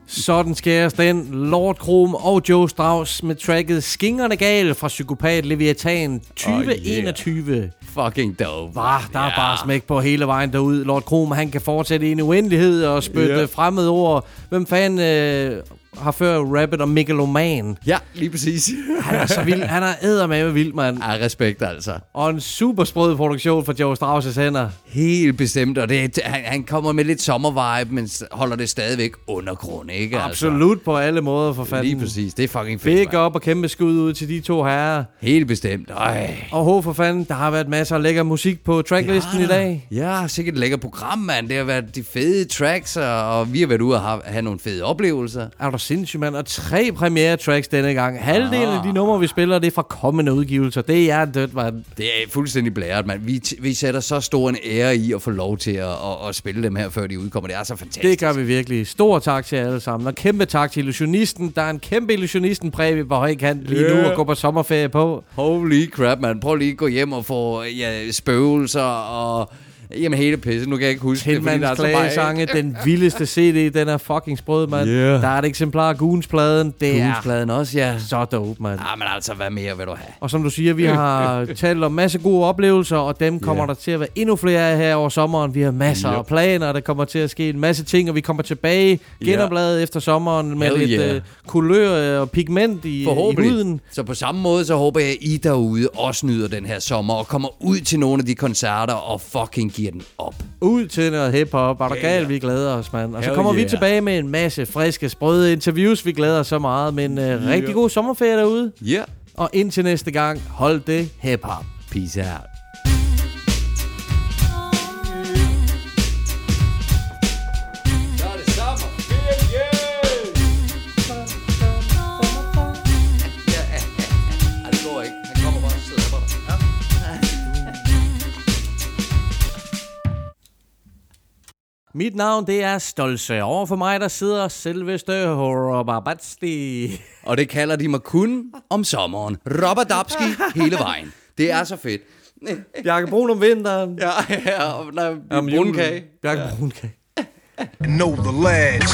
Sådan skæres den. Lord Krom og Joe Strauss med tracket Skingerne Gal fra Psykopat Leviathan 2021. Fucking dope. Bah, der er bare smæk på hele vejen derud. Lord Krom, han kan fortsætte i en uendelighed og spytte yeah. fremmede ord. Hvem fanden øh, har før rappet om Megaloman? Ja, lige præcis. Han er så vild. Han er eddermame vild, mand. Ja, respekt altså. Og en super sprød produktion fra Joe Strauss' hænder. Helt bestemt, og det, han, han kommer med lidt sommervibe, men holder det stadigvæk undergrund, ikke? Absolut på alle måder, for Altså. fanden. Lige præcis, det er fucking fedt. Big op og kæmpe skud ud til de to herrer. Helt bestemt. Ej. Og ho for fanden, der har været masser af lækker musik på tracklisten i dag. Ja, sikkert et lækkert program, mand. Det har været de fede tracks, og, og vi har været ude og have, have nogle fede oplevelser. Er du sindssyg, mand? Og tre premiere tracks denne gang. Halvdelen af de numre, vi spiller, det er fra kommende udgivelser. Det er dødt, mand. Det er fuldstændig blæret, mand. Vi, vi sætter så stor en ære i at få lov til at, at, at spille dem her, før de udkommer. Det er så fantastisk. Det gør vi virkelig. Stor tak til jer alle sammen. Og kæmpe tak til illusionisten. Der er en kæmpe illusionisten præmie på høj kant lige Ja. nu og gå på sommerferie på. Holy crap, man. Prøv lige at gå hjem og få ja, spøgelser og... Jamen hele pisse, nu kan jeg ikke huske det, fordi der er så. Tilmandsklagesange, den vildeste CD, den er fucking sprød, mand. Yeah. Der er et eksemplar af Goons-pladen. Det er Goons-pladen også, ja. så dope, mand. Ja, men altså, hvad mere vil du have? Og som du siger, vi har talt om masse gode oplevelser, og dem kommer Ja. der til at være endnu flere af her over sommeren. Vi har masser Yep. af planer, der kommer til at ske en masse ting, og vi kommer tilbage genopladet efter sommeren med Hell lidt yeah. øh, kulør og pigment i, i huden. Så på samme måde, så håber jeg, at I derude også nyder den her sommer og kommer ud til nogle af de koncerter og fucking giver den op. Ud til noget hiphop. Er der galt, ja. vi glæder os, mand. Og så kommer vi yeah. tilbage med en masse friske, sprøde interviews. Vi glæder os så meget. Men uh, rigtig god sommerferie derude. Ja. Og indtil næste gang, hold det hip-hop. Peace out. Mit navn, det er Stolse. Over for mig, der sidder selveste Horobabatsti. Og det kalder de mig kun om sommeren. Robadabski hele vejen. Det er så fedt. Bjarke Brun om vinteren. Ja, ja, og nej, Om julen. brunkage. Bjarke Brunkage. Know the lads.